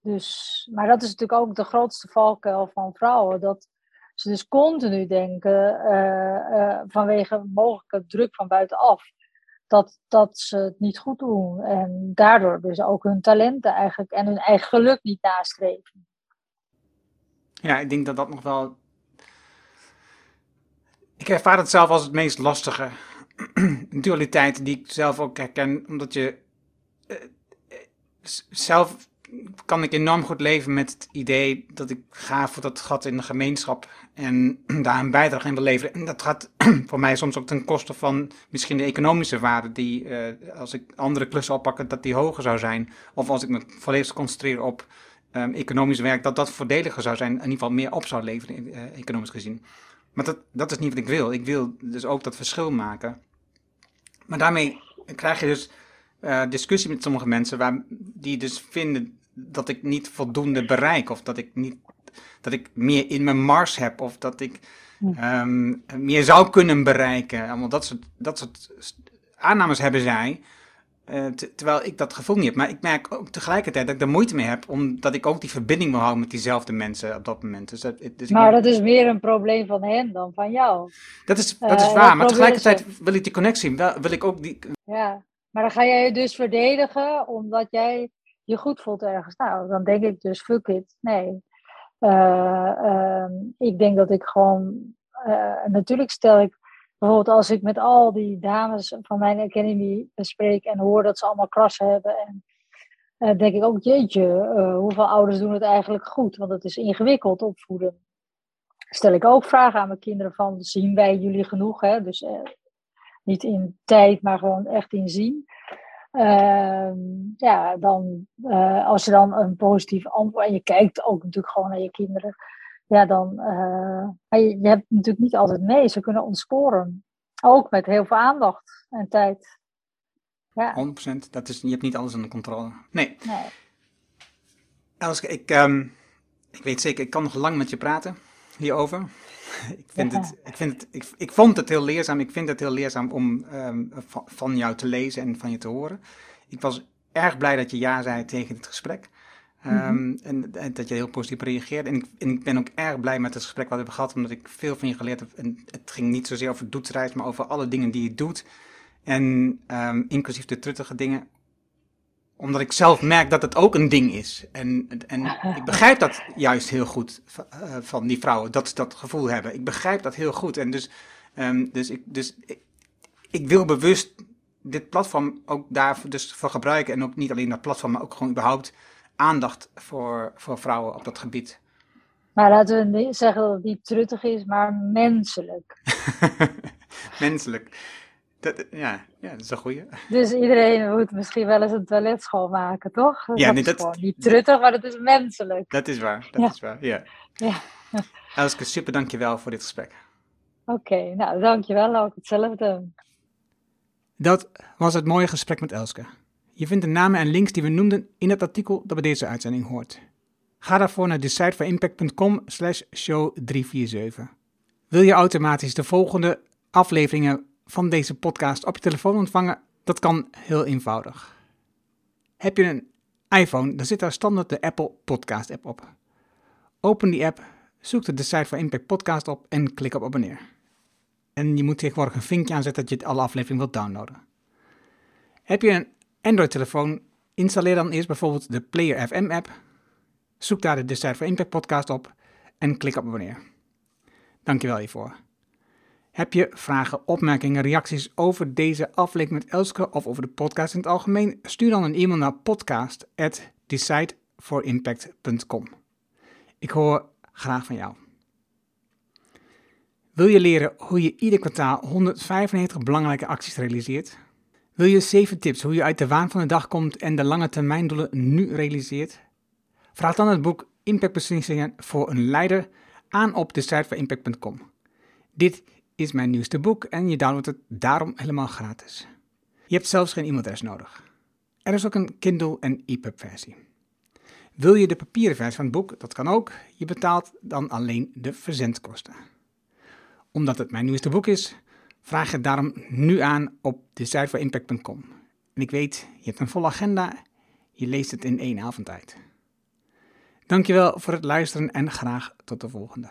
Dus, maar dat is natuurlijk ook de grootste valkuil van vrouwen. Dat ze dus continu denken, uh, uh, vanwege mogelijke druk van buitenaf, dat, dat ze het niet goed doen. En daardoor dus ook hun talenten eigenlijk en hun eigen geluk niet nastreven. Ja, ik denk dat dat nog wel. Ik ervaar het zelf als het meest lastige. [clears throat] dualiteit die ik zelf ook herken, omdat je uh, zelf kan ik enorm goed leven met het idee dat ik ga voor dat gat in de gemeenschap en [clears throat] daar een bijdrage in wil leveren. En dat gaat [clears throat] voor mij soms ook ten koste van misschien de economische waarde, die uh, als ik andere klussen oppakken, dat die hoger zou zijn. Of als ik me volledig concentreer op um, economisch werk, dat dat voordeliger zou zijn, in ieder geval meer op zou leveren, uh, economisch gezien. Maar dat, dat is niet wat ik wil. Ik wil dus ook dat verschil maken. Maar daarmee krijg je dus uh, discussie met sommige mensen waar, die dus vinden dat ik niet voldoende bereik of dat ik niet dat ik meer in mijn mars heb of dat ik um, meer zou kunnen bereiken. Allemaal dat soort, dat soort aannames hebben zij. Uh, terwijl ik dat gevoel niet heb. Maar ik merk ook tegelijkertijd dat ik er moeite mee heb, omdat ik ook die verbinding wil houden met diezelfde mensen op dat moment. Dus dat, dus maar dat is meer een probleem van hen dan van jou. Dat is, dat is uh, waar, maar tegelijkertijd wil ik die connectie, wil ik ook die... Ja, maar dan ga jij je dus verdedigen omdat jij je goed voelt ergens. Nou, dan denk ik dus, fuck it, nee. Uh, ik denk dat ik gewoon, natuurlijk stel ik bijvoorbeeld als ik met al die dames van mijn academy spreek en hoor dat ze allemaal krassen hebben. En uh, denk ik ook, jeetje, hoeveel ouders doen het eigenlijk goed? Want het is ingewikkeld opvoeden. Stel ik ook vragen aan mijn kinderen van, zien wij jullie genoeg? Hè? Dus niet in tijd, maar gewoon echt in zien. Ehm, ja, dan als je dan een positief antwoord... En je kijkt ook natuurlijk gewoon naar je kinderen ja, dan. Uh, je, je, hebt natuurlijk niet altijd mee. Ze kunnen ontsporen. Ook met heel veel aandacht en tijd. Ja. 100%. Dat is, je hebt niet alles onder controle. Nee. nee. Elske, ik, um, ik weet zeker, ik kan nog lang met je praten hierover. [laughs] ik, vind het, ik, vind het, ik, ik vond het heel leerzaam. Ik vind het heel leerzaam om um, van, jou te lezen en van je te horen. Ik was erg blij dat je ja zei tegen dit gesprek. Mhm. Ehm, en, en, dat je heel positief reageert. En ik, en ik, ben ook erg blij met het gesprek wat we hebben gehad, omdat ik veel van je geleerd heb. En het ging niet zozeer over doetsreis, maar over alle dingen die je doet. En um, inclusief de truttige dingen. Omdat ik zelf merk dat het ook een ding is. En, en [laughs] ik begrijp dat juist heel goed uh, van die vrouwen, dat ze dat gevoel hebben. Ik begrijp dat heel goed. En dus, um, dus, ik, dus ik, ik wil bewust dit platform ook daarvoor dus voor gebruiken. En ook niet alleen dat platform, maar ook gewoon überhaupt aandacht voor, voor vrouwen op dat gebied. Maar laten we niet zeggen dat het niet truttig is, maar menselijk. [laughs] menselijk. Dat, ja, ja, dat is een goeie. Dus iedereen moet misschien wel eens een toilet schoonmaken, toch? ja, dat nee, is gewoon niet truttig, maar dat is menselijk. Dat is waar, dat is waar, ja. ja. Elske, super dankjewel voor dit gesprek. Oké, nou dankjewel, ook hetzelfde. Dat was het mooie gesprek met Elske. Je vindt de namen en links die we noemden in het artikel dat bij deze uitzending hoort. Ga daarvoor naar decideforimpact.com slash show 347. Wil je automatisch de volgende afleveringen van deze podcast op je telefoon ontvangen? Dat kan heel eenvoudig. Heb je een iPhone, dan zit daar standaard de Apple Podcast app op. Open die app, zoek de Decide for Impact podcast op en klik op abonneer. En je moet tegenwoordig een vinkje aanzetten dat je alle afleveringen wilt downloaden. Heb je een Android-telefoon, installeer dan eerst bijvoorbeeld de Player FM app. Zoek daar de Decide for Impact podcast op en klik op abonneer. Dankjewel hiervoor. Heb je vragen, opmerkingen, reacties over deze aflevering met Elske of over de podcast in het algemeen? Stuur dan een e-mail naar podcast@decideforimpact.com. Ik hoor graag van jou. Wil je leren hoe je ieder kwartaal 195 belangrijke acties realiseert? Wil je 7 tips hoe je uit de waan van de dag komt en de lange termijndoelen nu realiseert? Vraag dan het boek Impactbeslissingen voor een leider aan op de site van. Dit is mijn nieuwste boek en je downloadt het daarom helemaal gratis. Je hebt zelfs geen e-mailadres nodig. Er is ook een Kindle en EPUB versie. Wil je de papieren versie van het boek? Dat kan ook. Je betaalt dan alleen de verzendkosten. Omdat het mijn nieuwste boek is, Vraag het daarom nu aan op decideforimpact.com. En ik weet, je hebt een volle agenda, je leest het in één avond tijd. Dankjewel voor het luisteren en graag tot de volgende.